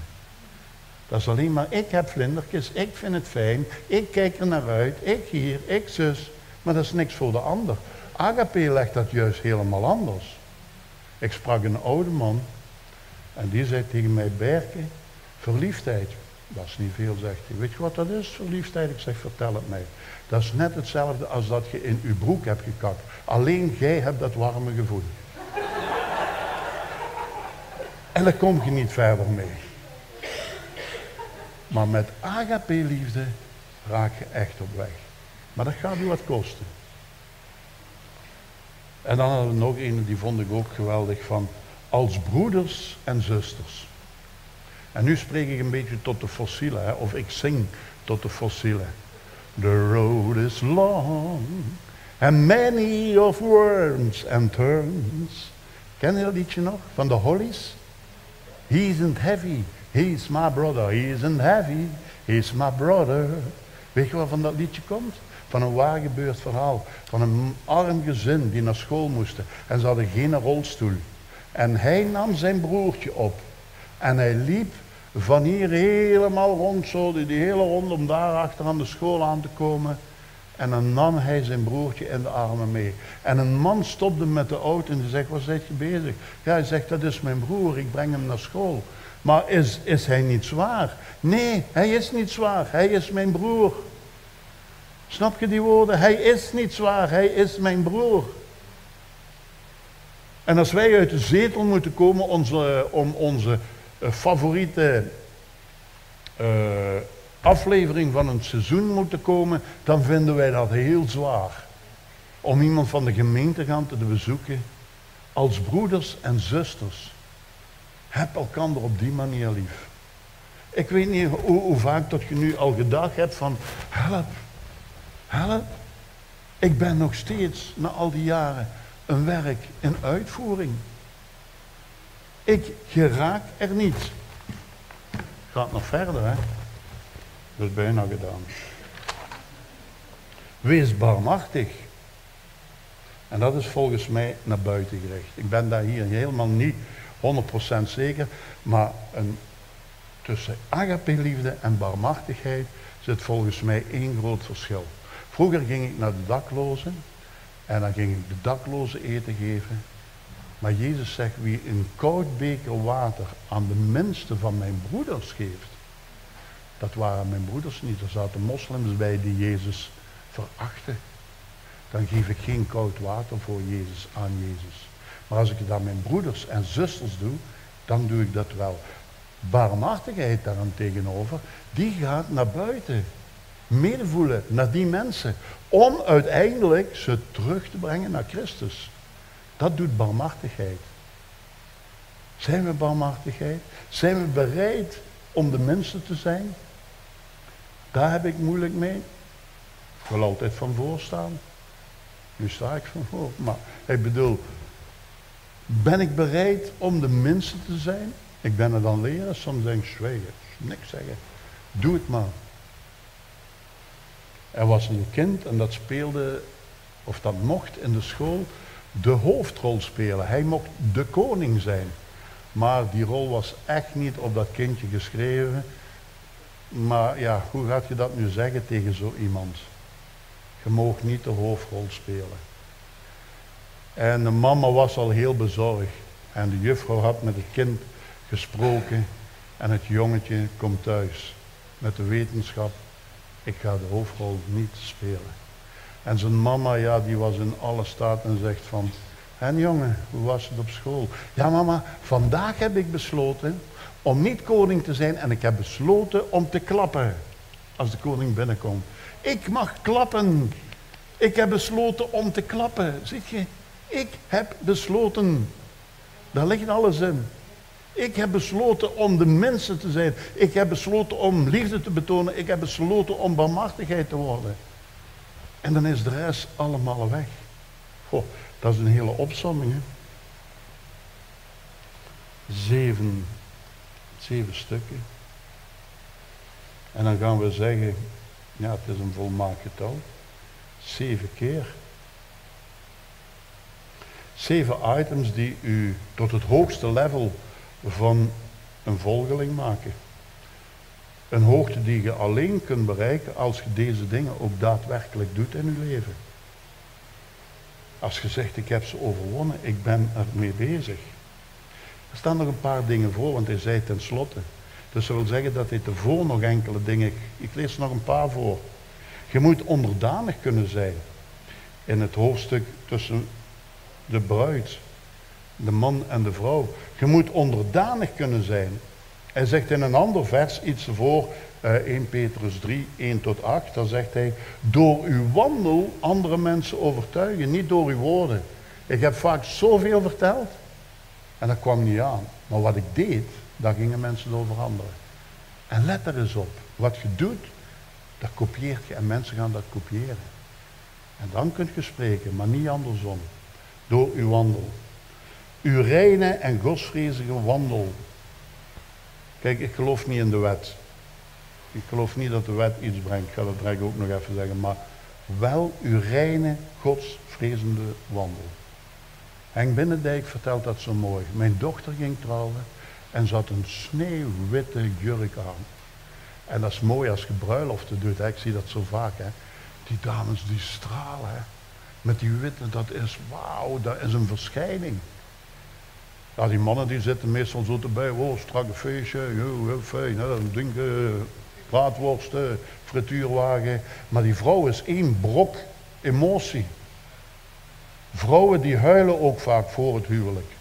Dat is alleen maar, ik heb vlindertjes, ik vind het fijn, ik kijk er naar uit, ik hier, ik zus. Maar dat is niks voor de ander. Agape legt dat juist helemaal anders. Ik sprak een oude man en die zei tegen mij, Berken, verliefdheid, dat is niet veel, zegt hij. Weet je wat dat is, verliefdheid? Ik zeg, vertel het mij. Dat is net hetzelfde als dat je in je broek hebt gekakt. Alleen jij hebt dat warme gevoel. En daar kom je niet verder mee. Maar met agape-liefde raak je echt op weg. Maar dat gaat u wat kosten. En dan hadden we nog een, die vond ik ook geweldig, van als broeders en zusters. En nu spreek ik een beetje tot de fossielen, hè, of ik zing tot de fossielen. The road is long and many of worms and turns. Ken je dat liedje nog? Van de Hollies? He isn't heavy, he's my brother. He isn't heavy, he's my brother. Weet je waar van dat liedje komt? Van een waar gebeurd verhaal. Van een arm gezin die naar school moesten. En ze hadden geen rolstoel. En hij nam zijn broertje op. En hij liep van hier helemaal rond, zo die, hele ronde om daar achter aan de school aan te komen. En dan nam hij zijn broertje in de armen mee. En een man stopte met de auto en die zegt, waar zit je bezig? Ja, hij zegt, dat is mijn broer, ik breng hem naar school. Maar is, is hij niet zwaar? Nee, hij is niet zwaar, hij is mijn broer. Snap je die woorden? Hij is niet zwaar, hij is mijn broer. En als wij uit de zetel moeten komen onze, om onze uh, favoriete uh, aflevering van een seizoen moeten komen, dan vinden wij dat heel zwaar. Om iemand van de gemeente gaan te bezoeken. Als broeders en zusters. Heb elkaar op die manier lief. Ik weet niet hoe, hoe vaak dat je nu al gedacht hebt van help, help. Ik ben nog steeds na al die jaren een werk in uitvoering. Ik geraak er niet. Gaat nog verder, hè? Dat is bijna gedaan. Wees barmachtig. En dat is volgens mij naar buiten gericht. Ik ben daar hier helemaal niet 100% zeker, maar een, tussen agape-liefde en barmachtigheid zit volgens mij één groot verschil. Vroeger ging ik naar de daklozen en dan ging ik de daklozen eten geven. Maar Jezus zegt, wie een koud beker water aan de minste van mijn broeders geeft, dat waren mijn broeders niet. Er zaten moslims bij die Jezus verachten. Dan geef ik geen koud water voor Jezus aan Jezus. Maar als ik aan mijn broeders en zusters doe, dan doe ik dat wel. Barmhartigheid daaraan tegenover, die gaat naar buiten. Medevoelen naar die mensen. Om uiteindelijk ze terug te brengen naar Christus. Dat doet barmhartigheid. Zijn we barmhartigheid? Zijn we bereid om de mensen te zijn? Daar heb ik moeilijk mee. Ik wil altijd van voor staan. Nu sta ik van voor. Maar ik bedoel, ben ik bereid om de mensen te zijn? Ik ben er dan leren, soms denk ik zwijgen, niks zeggen. Doe het maar. Er was een kind en dat speelde, of dat mocht in de school, de hoofdrol spelen. Hij mocht de koning zijn. Maar die rol was echt niet op dat kindje geschreven. Maar ja, hoe gaat je dat nu zeggen tegen zo iemand? Je mag niet de hoofdrol spelen. En de mama was al heel bezorgd. En de juffrouw had met het kind gesproken. En het jongetje komt thuis. Met de wetenschap, ik ga de hoofdrol niet spelen. En zijn mama, ja, die was in alle staat en zegt van... En jongen, hoe was het op school? Ja mama, vandaag heb ik besloten om niet koning te zijn en ik heb besloten om te klappen als de koning binnenkomt. Ik mag klappen. Ik heb besloten om te klappen. Zie je? Ik heb besloten. Daar ligt alles in. Ik heb besloten om de mensen te zijn. Ik heb besloten om liefde te betonen. Ik heb besloten om barmhartigheid te worden. En dan is de rest allemaal weg. Goh, dat is een hele opsomming. Hè? Zeven Zeven stukken. En dan gaan we zeggen, ja het is een volmaakt getal. Zeven keer. Zeven items die u tot het hoogste level van een volgeling maken. Een hoogte die je alleen kunt bereiken als je deze dingen ook daadwerkelijk doet in je leven. Als je zegt, ik heb ze overwonnen, ik ben ermee bezig. Er staan nog een paar dingen voor, want hij zei tenslotte. Dus dat wil zeggen dat hij ervoor nog enkele dingen... Ik lees nog een paar voor. Je moet onderdanig kunnen zijn. In het hoofdstuk tussen de bruid, de man en de vrouw. Je moet onderdanig kunnen zijn. Hij zegt in een ander vers, iets ervoor, uh, 1 Petrus 3, 1 tot 8, dan zegt hij, door uw wandel andere mensen overtuigen, niet door uw woorden. Ik heb vaak zoveel verteld en dat kwam niet aan. Maar wat ik deed, daar gingen mensen door veranderen. En let er eens op, wat je doet, dat kopieert je en mensen gaan dat kopiëren. En dan kunt je spreken, maar niet andersom. Door uw wandel. Uw reine en godsvrezige wandel. Kijk, ik geloof niet in de wet. Ik geloof niet dat de wet iets brengt. Ik ga dat ook nog even zeggen. Maar wel uw reine, godsvrezende wandel. Henk Binnendijk vertelt dat zo mooi. Mijn dochter ging trouwen en ze had een sneeuwwitte jurk aan. En dat is mooi als je bruiloften doet. Hè. Ik zie dat zo vaak. Hè. Die dames die stralen. Hè. Met die witte, dat is wauw, dat is een verschijning. Ja, die mannen die zitten meestal zo erbij. Oh, strakke feestje, heel fijn. Hè. Frituurwagen. Maar die vrouw is één brok emotie. Vrouwen die huilen ook vaak voor het huwelijk.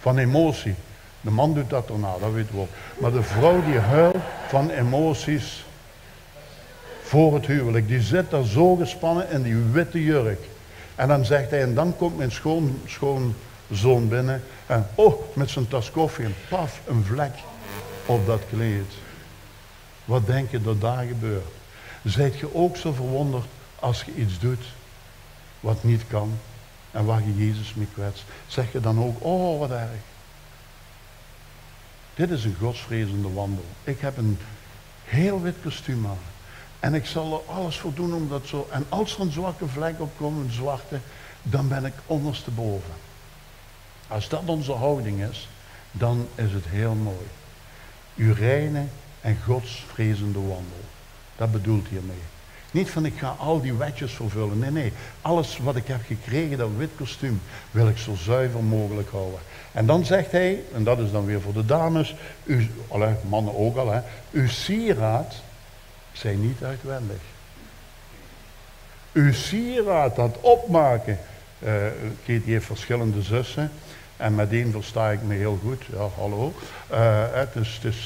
Van emotie. De man doet dat erna, dat weten we ook. Maar de vrouw die huilt van emoties voor het huwelijk, die zit daar zo gespannen in die witte jurk. En dan zegt hij, en dan komt mijn schoon, schoonzoon binnen. En oh, met zijn tas koffie en paf, een vlek op dat kleed. Wat denk je dat daar gebeurt? Zijt je ook zo verwonderd als je iets doet wat niet kan en waar je Jezus mee kwetst? Zeg je dan ook, oh wat erg. Dit is een godsvrezende wandel. Ik heb een heel wit kostuum aan. En ik zal er alles voor doen om dat zo. En als er een zwakke vlek op komt, een zwarte, dan ben ik ondersteboven. Als dat onze houding is, dan is het heel mooi. Uw reine en godsvrezende wandel. Dat bedoelt hiermee. Niet van ik ga al die wetjes vervullen. Nee, nee. Alles wat ik heb gekregen, dat wit kostuum, wil ik zo zuiver mogelijk houden. En dan zegt hij, en dat is dan weer voor de dames, u, mannen ook al, hè, uw sieraad zijn niet uitwendig. Uw sieraad, dat opmaken. Uh, heeft verschillende zussen. En met één versta ik me heel goed. Ja, hallo. Uh, het, is, het een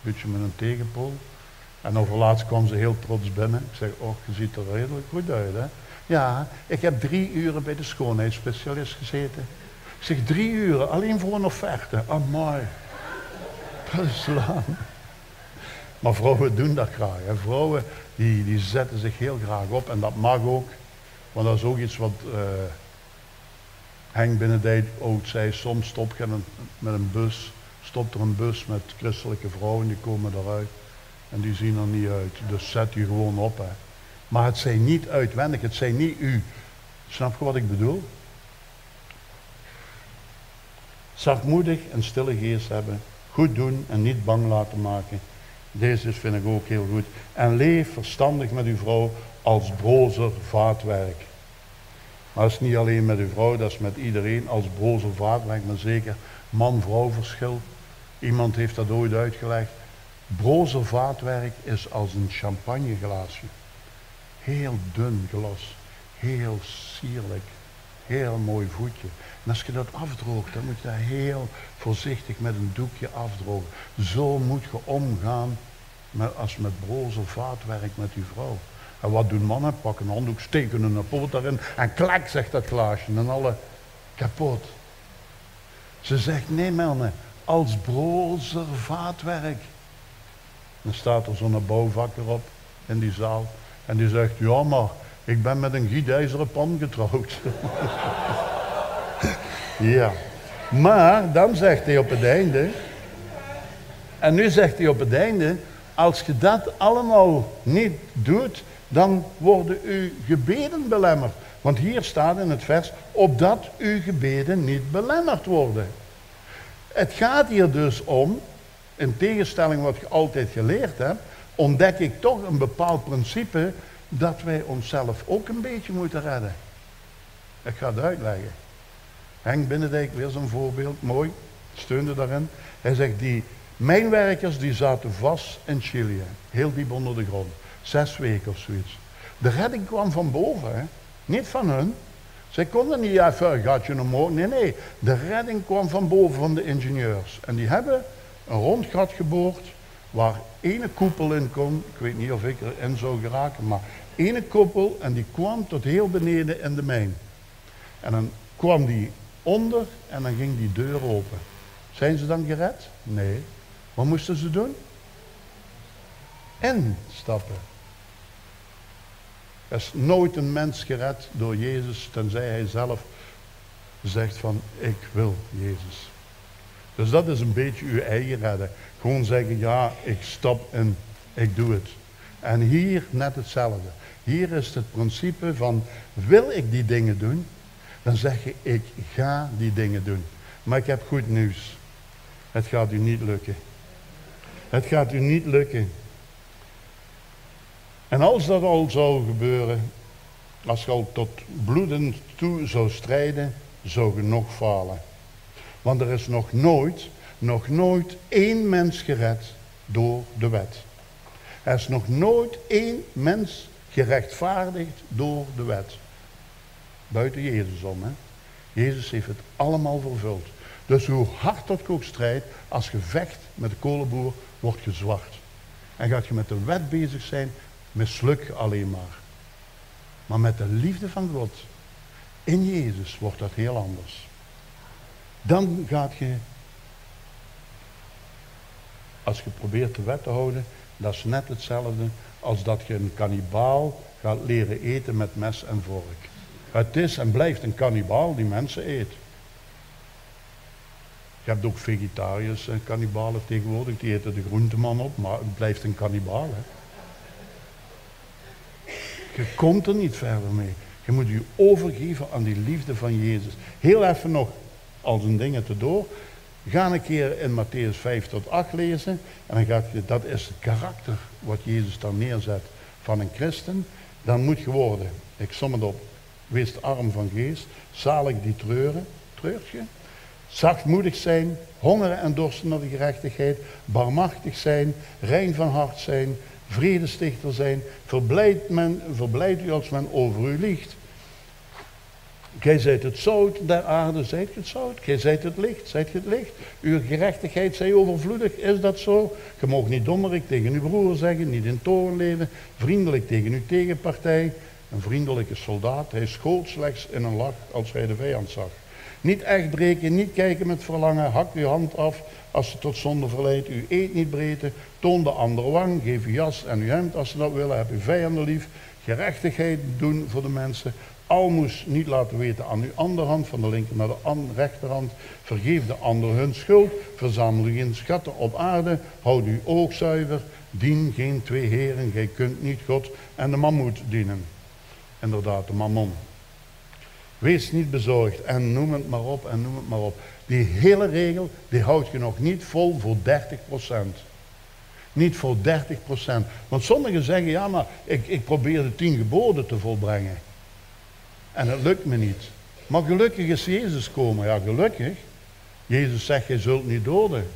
beetje met een tegenpool. En overlaatst kwam ze heel trots binnen. Ik zeg, oh, je ziet er redelijk goed uit, hè? Ja, ik heb drie uren bij de schoonheidsspecialist gezeten. Ik zeg, drie uren, alleen voor een offerte. mooi. Dat is lang. Maar vrouwen doen dat graag. Vrouwen die, die zetten zich heel graag op en dat mag ook. Want dat is ook iets wat uh, Henk Binnendijk ook zei. Soms stop met een bus, stopt er een bus met christelijke vrouwen, die komen eruit. En die zien er niet uit. Dus zet je gewoon op. Hè. Maar het zijn niet uitwendig, het zijn niet u. Snap je wat ik bedoel? Zachtmoedig en stille geest hebben. Goed doen en niet bang laten maken. Deze vind ik ook heel goed. En leef verstandig met uw vrouw als brozer vaatwerk. Maar dat is niet alleen met uw vrouw, dat is met iedereen als brozer vaatwerk, maar zeker man-vrouw verschil. Iemand heeft dat ooit uitgelegd. Brozer vaatwerk is als een champagneglaasje. Heel dun glas, heel sierlijk, heel mooi voetje. En als je dat afdroogt, dan moet je dat heel voorzichtig met een doekje afdrogen. Zo moet je omgaan met, als met broze vaatwerk met je vrouw. En wat doen mannen? Pakken een handdoek, steken een poot daarin en klak, zegt dat glaasje en alle kapot. Ze zegt, nee mannen, als brozer vaatwerk. Dan staat er zo'n bouwvakker op in die zaal en die zegt, ja maar, ik ben met een gietijzeren pan getrouwd. Ja. Maar dan zegt hij op het einde, en nu zegt hij op het einde, als je dat allemaal niet doet, dan worden uw gebeden belemmerd. Want hier staat in het vers, opdat uw gebeden niet belemmerd worden. Het gaat hier dus om, in tegenstelling wat je altijd geleerd hebt, ontdek ik toch een bepaald principe dat wij onszelf ook een beetje moeten redden. Ik ga het uitleggen. Henk Binnendijk, weer zo'n voorbeeld, mooi, steunde daarin. Hij zegt, die mijnwerkers die zaten vast in Chili, heel diep onder de grond. Zes weken of zoiets. De redding kwam van boven, hè? niet van hun. Zij konden niet even een gatje omhoog. Nee, nee. De redding kwam van boven van de ingenieurs. En die hebben een rond gat geboord waar ene koepel in kon. Ik weet niet of ik erin zou geraken, maar ene koepel en die kwam tot heel beneden in de mijn. En dan kwam die onder en dan ging die deur open. Zijn ze dan gered? Nee. Wat moesten ze doen? Instappen. Er is nooit een mens gered door Jezus, tenzij hij zelf zegt van, ik wil Jezus. Dus dat is een beetje uw eigen redden. Gewoon zeggen, ja, ik stap en ik doe het. En hier net hetzelfde. Hier is het principe van, wil ik die dingen doen? Dan zeg je, ik ga die dingen doen. Maar ik heb goed nieuws. Het gaat u niet lukken. Het gaat u niet lukken. En als dat al zou gebeuren, als je al tot bloeden toe zou strijden, zou je nog falen. Want er is nog nooit, nog nooit één mens gered door de wet. Er is nog nooit één mens gerechtvaardigd door de wet. Buiten Jezus om, hè. Jezus heeft het allemaal vervuld. Dus hoe hard dat ook strijdt, als je vecht met de kolenboer, wordt je zwart. En gaat je met de wet bezig zijn, misluk alleen maar. Maar met de liefde van God in Jezus wordt dat heel anders. Dan gaat je, als je probeert de wet te houden, dat is net hetzelfde als dat je een kannibaal gaat leren eten met mes en vork. Het is en blijft een kannibaal die mensen eet. Je hebt ook vegetariërs en kannibalen tegenwoordig, die eten de groenteman op, maar het blijft een kannibaal. Hè? Je komt er niet verder mee. Je moet je overgeven aan die liefde van Jezus. Heel even nog, als een dingen te door. Ga een keer in Matthäus 5 tot 8 lezen. En dan gaat je, dat is het karakter wat Jezus dan neerzet van een christen. Dan moet je worden, ik som het op, wees arm van geest, zalig die treuren, treurt je? Zachtmoedig zijn, hongeren en dorsten naar de gerechtigheid, barmachtig zijn, rein van hart zijn, vredestichter zijn. Verblijdt, men, verblijdt u als men over u liegt. Gij zijt het zout der aarde, zijt het zout. Gij zijt het licht, zijt het licht. Uw gerechtigheid zij overvloedig, is dat zo? Je mag niet dommerig tegen uw broer zeggen, niet in toren leven, vriendelijk tegen uw tegenpartij. Een vriendelijke soldaat, hij schoot slechts in een lach als hij de vijand zag. Niet echt breken, niet kijken met verlangen, hak uw hand af als ze tot zonde verleidt. U eet niet breten, toon de andere wang, geef uw jas en uw hemd als ze dat willen, heb uw vijanden lief. Gerechtigheid doen voor de mensen, almoes niet laten weten aan uw andere hand, van de linker naar de rechterhand. Vergeef de ander hun schuld, verzamel geen schatten op aarde, houd uw oog zuiver, dien geen twee heren, gij kunt niet God en de mammoet dienen. Inderdaad, de mammon. Wees niet bezorgd en noem het maar op en noem het maar op. Die hele regel, die houd je nog niet vol voor 30%. Niet voor 30%. Want sommigen zeggen, ja maar ik, ik probeer de tien geboden te volbrengen. En het lukt me niet. Maar gelukkig is Jezus komen. Ja, gelukkig. Jezus zegt, je zult niet doden.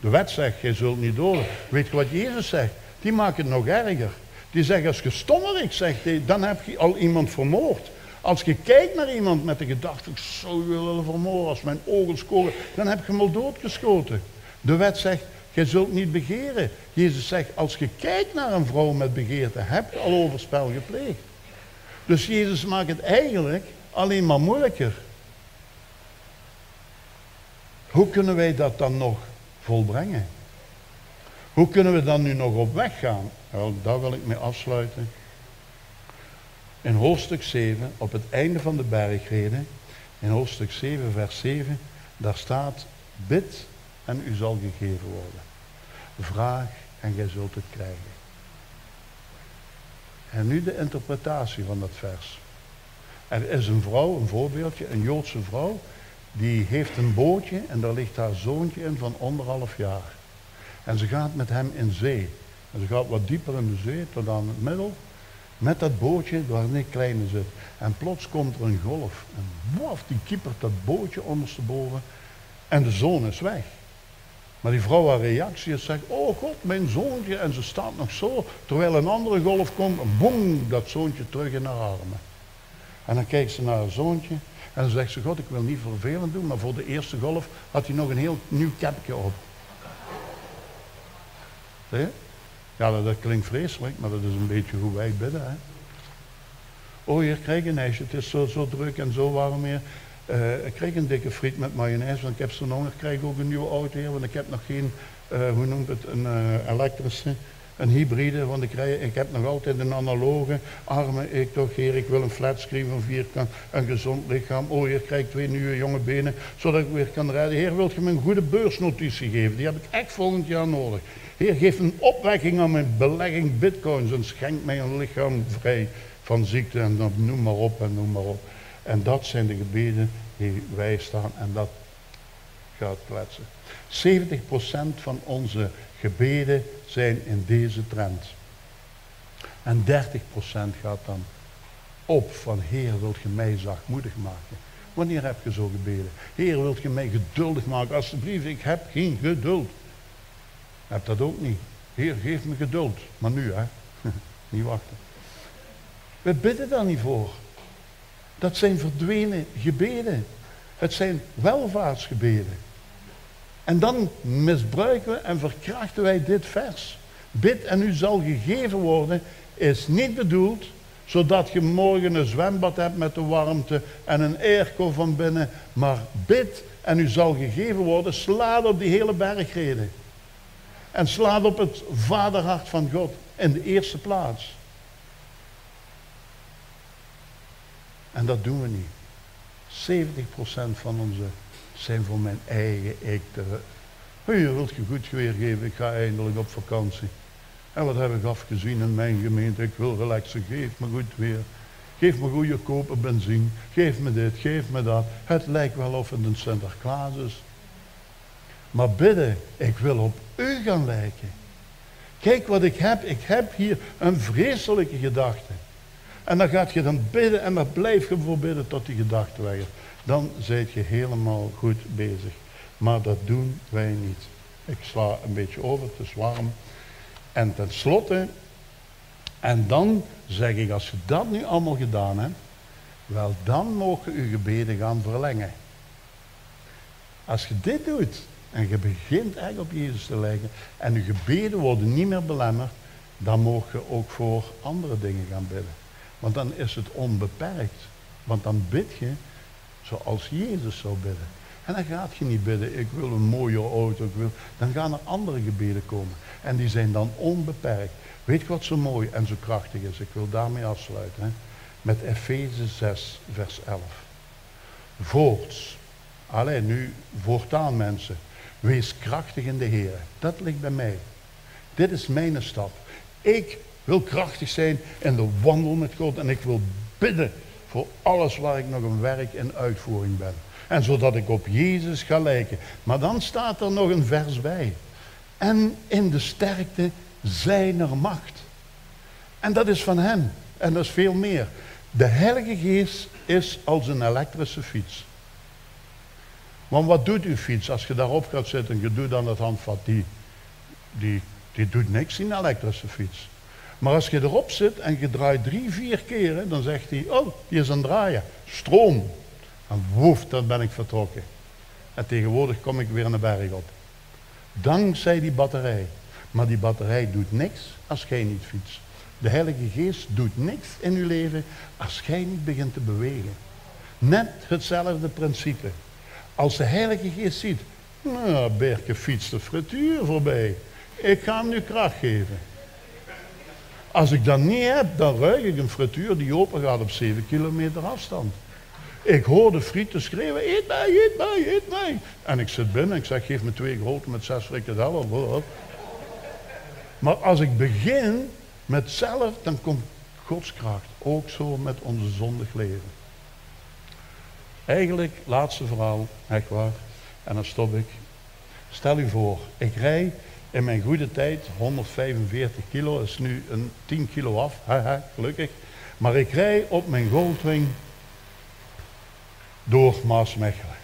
De wet zegt, je zult niet doden. Weet je wat Jezus zegt? Die maakt het nog erger. Die zegt, als je stommerik zegt, dan heb je al iemand vermoord. Als je kijkt naar iemand met de gedachte, ik zou je willen vermoorden als mijn ogen scoren, dan heb je hem al doodgeschoten. De wet zegt, je zult niet begeren. Jezus zegt, als je kijkt naar een vrouw met begeerte, heb je al overspel gepleegd. Dus Jezus maakt het eigenlijk alleen maar moeilijker. Hoe kunnen wij dat dan nog volbrengen? Hoe kunnen we dan nu nog op weg gaan? Wel, daar wil ik mee afsluiten. In hoofdstuk 7, op het einde van de bergreden, in hoofdstuk 7, vers 7, daar staat, bid en u zal gegeven worden. Vraag en gij zult het krijgen. En nu de interpretatie van dat vers. Er is een vrouw, een voorbeeldje, een Joodse vrouw, die heeft een bootje en daar ligt haar zoontje in van anderhalf jaar. En ze gaat met hem in zee. En ze gaat wat dieper in de zee, tot aan het middel. Met dat bootje waar een kleine zit. En plots komt er een golf. En waf, die kiepert dat bootje ondersteboven. En de zoon is weg. Maar die vrouw haar reactie is zegt, oh God, mijn zoontje. En ze staat nog zo, terwijl een andere golf komt. Boem, dat zoontje terug in haar armen. En dan kijkt ze naar haar zoontje. En dan zegt ze, God, ik wil niet vervelend doen. Maar voor de eerste golf had hij nog een heel nieuw kapje op. Zie Ja, dat, klinkt vreselijk, maar dat is een beetje hoe wij bidden. Hè? Oh, hier krijg je een ijsje. Het is zo, zo druk en zo warm hier. Uh, ik krijg een dikke friet met mayonaise, want ik heb zo nog. Ik krijg ook een nieuwe auto hier, want ik heb nog geen, uh, hoe noemt het, een uh, elektrische, een hybride. Want ik, rij, ik heb nog altijd een analoge. Armen, ik toch, heer, ik wil een flatscreen van vierkant, een gezond lichaam. Oh, hier krijg ik twee nieuwe jonge benen, zodat ik weer kan rijden. Heer, wilt je me een goede beursnotitie geven? Die heb ik echt volgend jaar nodig. Heer, geef een opwekking aan mijn belegging bitcoins en schenk mij een lichaam vrij van ziekte en noem maar op en noem maar op. En dat zijn de gebeden die wij staan en dat gaat kletsen. 70% van onze gebeden zijn in deze trend. En 30% gaat dan op van Heer, wilt je mij zachtmoedig maken? Wanneer heb je zo gebeden? Heer, wilt je mij geduldig maken? Alsjeblieft, ik heb geen geduld. Heb dat ook niet. Heer, geef me geduld. Maar nu, hè. niet wachten. We bidden daar niet voor. Dat zijn verdwenen gebeden. Het zijn welvaartsgebeden. En dan misbruiken we en verkrachten wij dit vers. Bid en u zal gegeven worden is niet bedoeld zodat je morgen een zwembad hebt met de warmte en een airco van binnen. Maar bid en u zal gegeven worden. Slaat op die hele bergreden. En slaat op het vaderhart van God in de eerste plaats. En dat doen we niet. 70% van onze zijn voor mijn eigen ik. Je wilt je goed weer geven, ik ga eindelijk op vakantie. En wat heb ik afgezien in mijn gemeente? Ik wil relaxen, geef me goed weer. Geef me goede kopen benzine. Geef me dit, geef me dat. Het lijkt wel of het een Sinterklaas is. Maar bidden, ik wil op u gaan lijken. Kijk wat ik heb. Ik heb hier een vreselijke gedachte. En dan gaat je dan bidden en dan blijf je voor bidden tot die gedachte weg. Dan zijt je helemaal goed bezig. Maar dat doen wij niet. Ik sla een beetje over, het is warm. En tenslotte, en dan zeg ik, als je dat nu allemaal gedaan hebt, wel dan mogen je gebeden gaan verlengen. Als je dit doet en je begint echt op Jezus te leggen en je gebeden worden niet meer belemmerd, dan mogen je ook voor andere dingen gaan bidden. Want dan is het onbeperkt. Want dan bid je zoals Jezus zou bidden. En dan gaat je niet bidden, ik wil een mooie auto, ik wil... dan gaan er andere gebeden komen. En die zijn dan onbeperkt. Weet je wat zo mooi en zo krachtig is? Ik wil daarmee afsluiten. Hè? Met Efeze 6, vers 11. Voorts. Alleen nu, voortaan mensen. Wees krachtig in de Heer. Dat ligt bij mij. Dit is mijn stap. Ik wil krachtig zijn in de wandel met God. En ik wil bidden voor alles waar ik nog een werk in uitvoering ben. En zodat ik op Jezus ga lijken. Maar dan staat er nog een vers bij. En in de sterkte zijner macht. En dat is van hem. En dat is veel meer. De Heilige Geest is als een elektrische fiets. Want wat doet uw fiets als je daarop gaat zitten en je doet dan het handvat? Die, die, die doet niks in een elektrische fiets. Maar als je erop zit en je draait drie, vier keren, dan zegt hij, oh, hier is een draaien. Stroom. En woef, dan ben ik vertrokken. En tegenwoordig kom ik weer een berg op. Dankzij die batterij. Maar die batterij doet niks als jij niet fietst. De Heilige Geest doet niks in uw leven als jij niet begint te bewegen. Net hetzelfde principe. Als de Heilige Geest ziet, nou, Berke fietst de frituur voorbij. Ik ga hem nu kracht geven. Als ik dat niet heb, dan ruik ik een frituur die open gaat op 7 kilometer afstand. Ik hoor de frieten schreeuwen, eet mij, eet mij, eet mij. En ik zit binnen, ik zeg, geef me twee grote met zes frikadellen. Maar als ik begin met zelf, dan komt Gods kracht. Ook zo met onze zondig leven. Eigenlijk, laatste verhaal, echt waar. En dan stop ik. Stel u voor, ik rij in mijn goede tijd 145 kilo, is nu een 10 kilo af, haha, gelukkig. Maar ik rij op mijn Goldwing door Maasmechelen.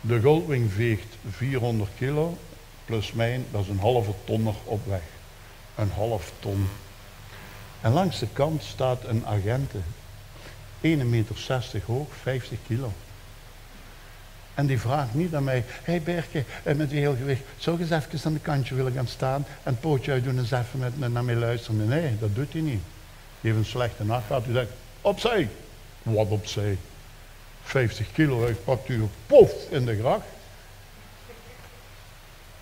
De Goldwing veegt 400 kilo, plus mijn, dat is een halve ton nog op weg. Een half ton. En langs de kant staat een agente, 1,60 meter hoog, 50 kilo. En die vraagt niet aan mij, hé hey Berke, eh, met die heel gewicht, zou je eens even aan de kantje willen gaan staan en pootje uitdoen en eens even met, met, naar mij luisteren? Nee, dat doet hij niet. Die heeft een slechte nacht gehad. U zegt, opzij. Wat opzij? 50 kilo, ik pakt u pof in de gracht.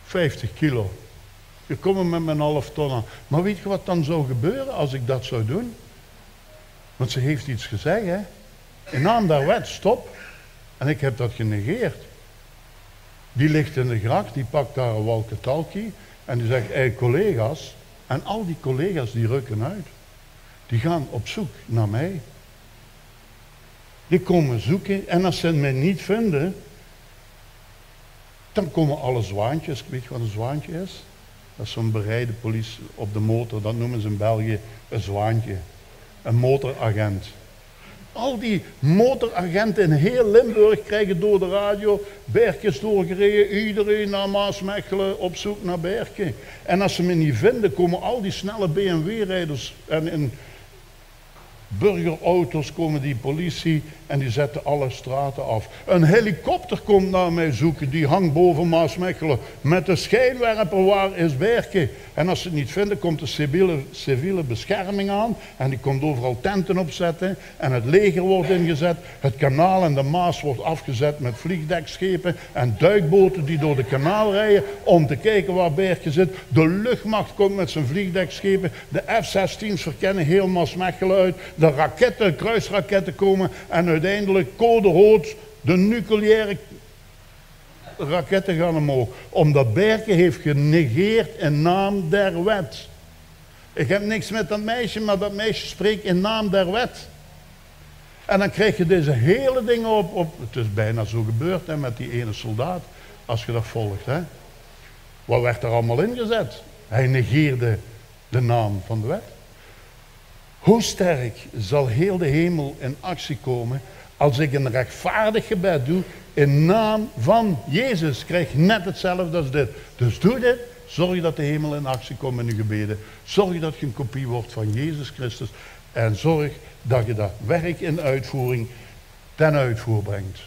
50 kilo. Je komt met mijn half ton aan. Maar weet je wat dan zou gebeuren als ik dat zou doen? Want ze heeft iets gezegd, hè. In naam der wet, stop. En ik heb dat genegeerd. Die ligt in de gracht, die pakt daar een walkie-talkie en die zegt, hé collega's. En al die collega's die rukken uit. Die gaan op zoek naar mij. Die komen zoeken en als ze mij niet vinden, dan komen alle zwaantjes. Weet wat een zwaantje is? Dat is zo'n bereide politie op de motor, dat noemen ze in België een zwaantje. Een motoragent. Al die motoragenten in heel Limburg krijgen door de radio Berkjes doorgereden. Iedereen naar Maasmechelen op zoek naar Berken. En als ze me niet vinden, komen al die snelle BMW-rijders en in burgerauto's komen die politie en die zetten alle straten af. Een helikopter komt naar mij zoeken, die hangt boven Maasmechelen met de schijnwerper waar is werken. En als ze het niet vinden, komt de civiele, civiele bescherming aan en die komt overal tenten opzetten en het leger wordt ingezet. Het kanaal en de Maas wordt afgezet met vliegdekschepen en duikboten die door de kanaal rijden om te kijken waar Berken zit. De luchtmacht komt met zijn vliegdekschepen, de F-16's verkennen heel Maasmechelen uit, de raketten, kruisraketten komen en uiteindelijk code rood, de nucleaire raketten gaan omhoog. Omdat Berken heeft genegeerd in naam der wet. Ik heb niks met dat meisje, maar dat meisje spreekt in naam der wet. En dan krijg je deze hele dingen op, op. Het is bijna zo gebeurd hè, met die ene soldaat, als je dat volgt. Hè. Wat werd er allemaal ingezet? Hij negeerde de naam van de wet. Hoe sterk zal heel de hemel in actie komen als ik een rechtvaardig gebed doe in naam van Jezus? Krijg net hetzelfde als dit. Dus doe dit. Zorg dat de hemel in actie komt in uw gebeden. Zorg dat je een kopie wordt van Jezus Christus. En zorg dat je dat werk in uitvoering ten uitvoer brengt.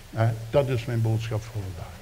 Dat is mijn boodschap voor vandaag.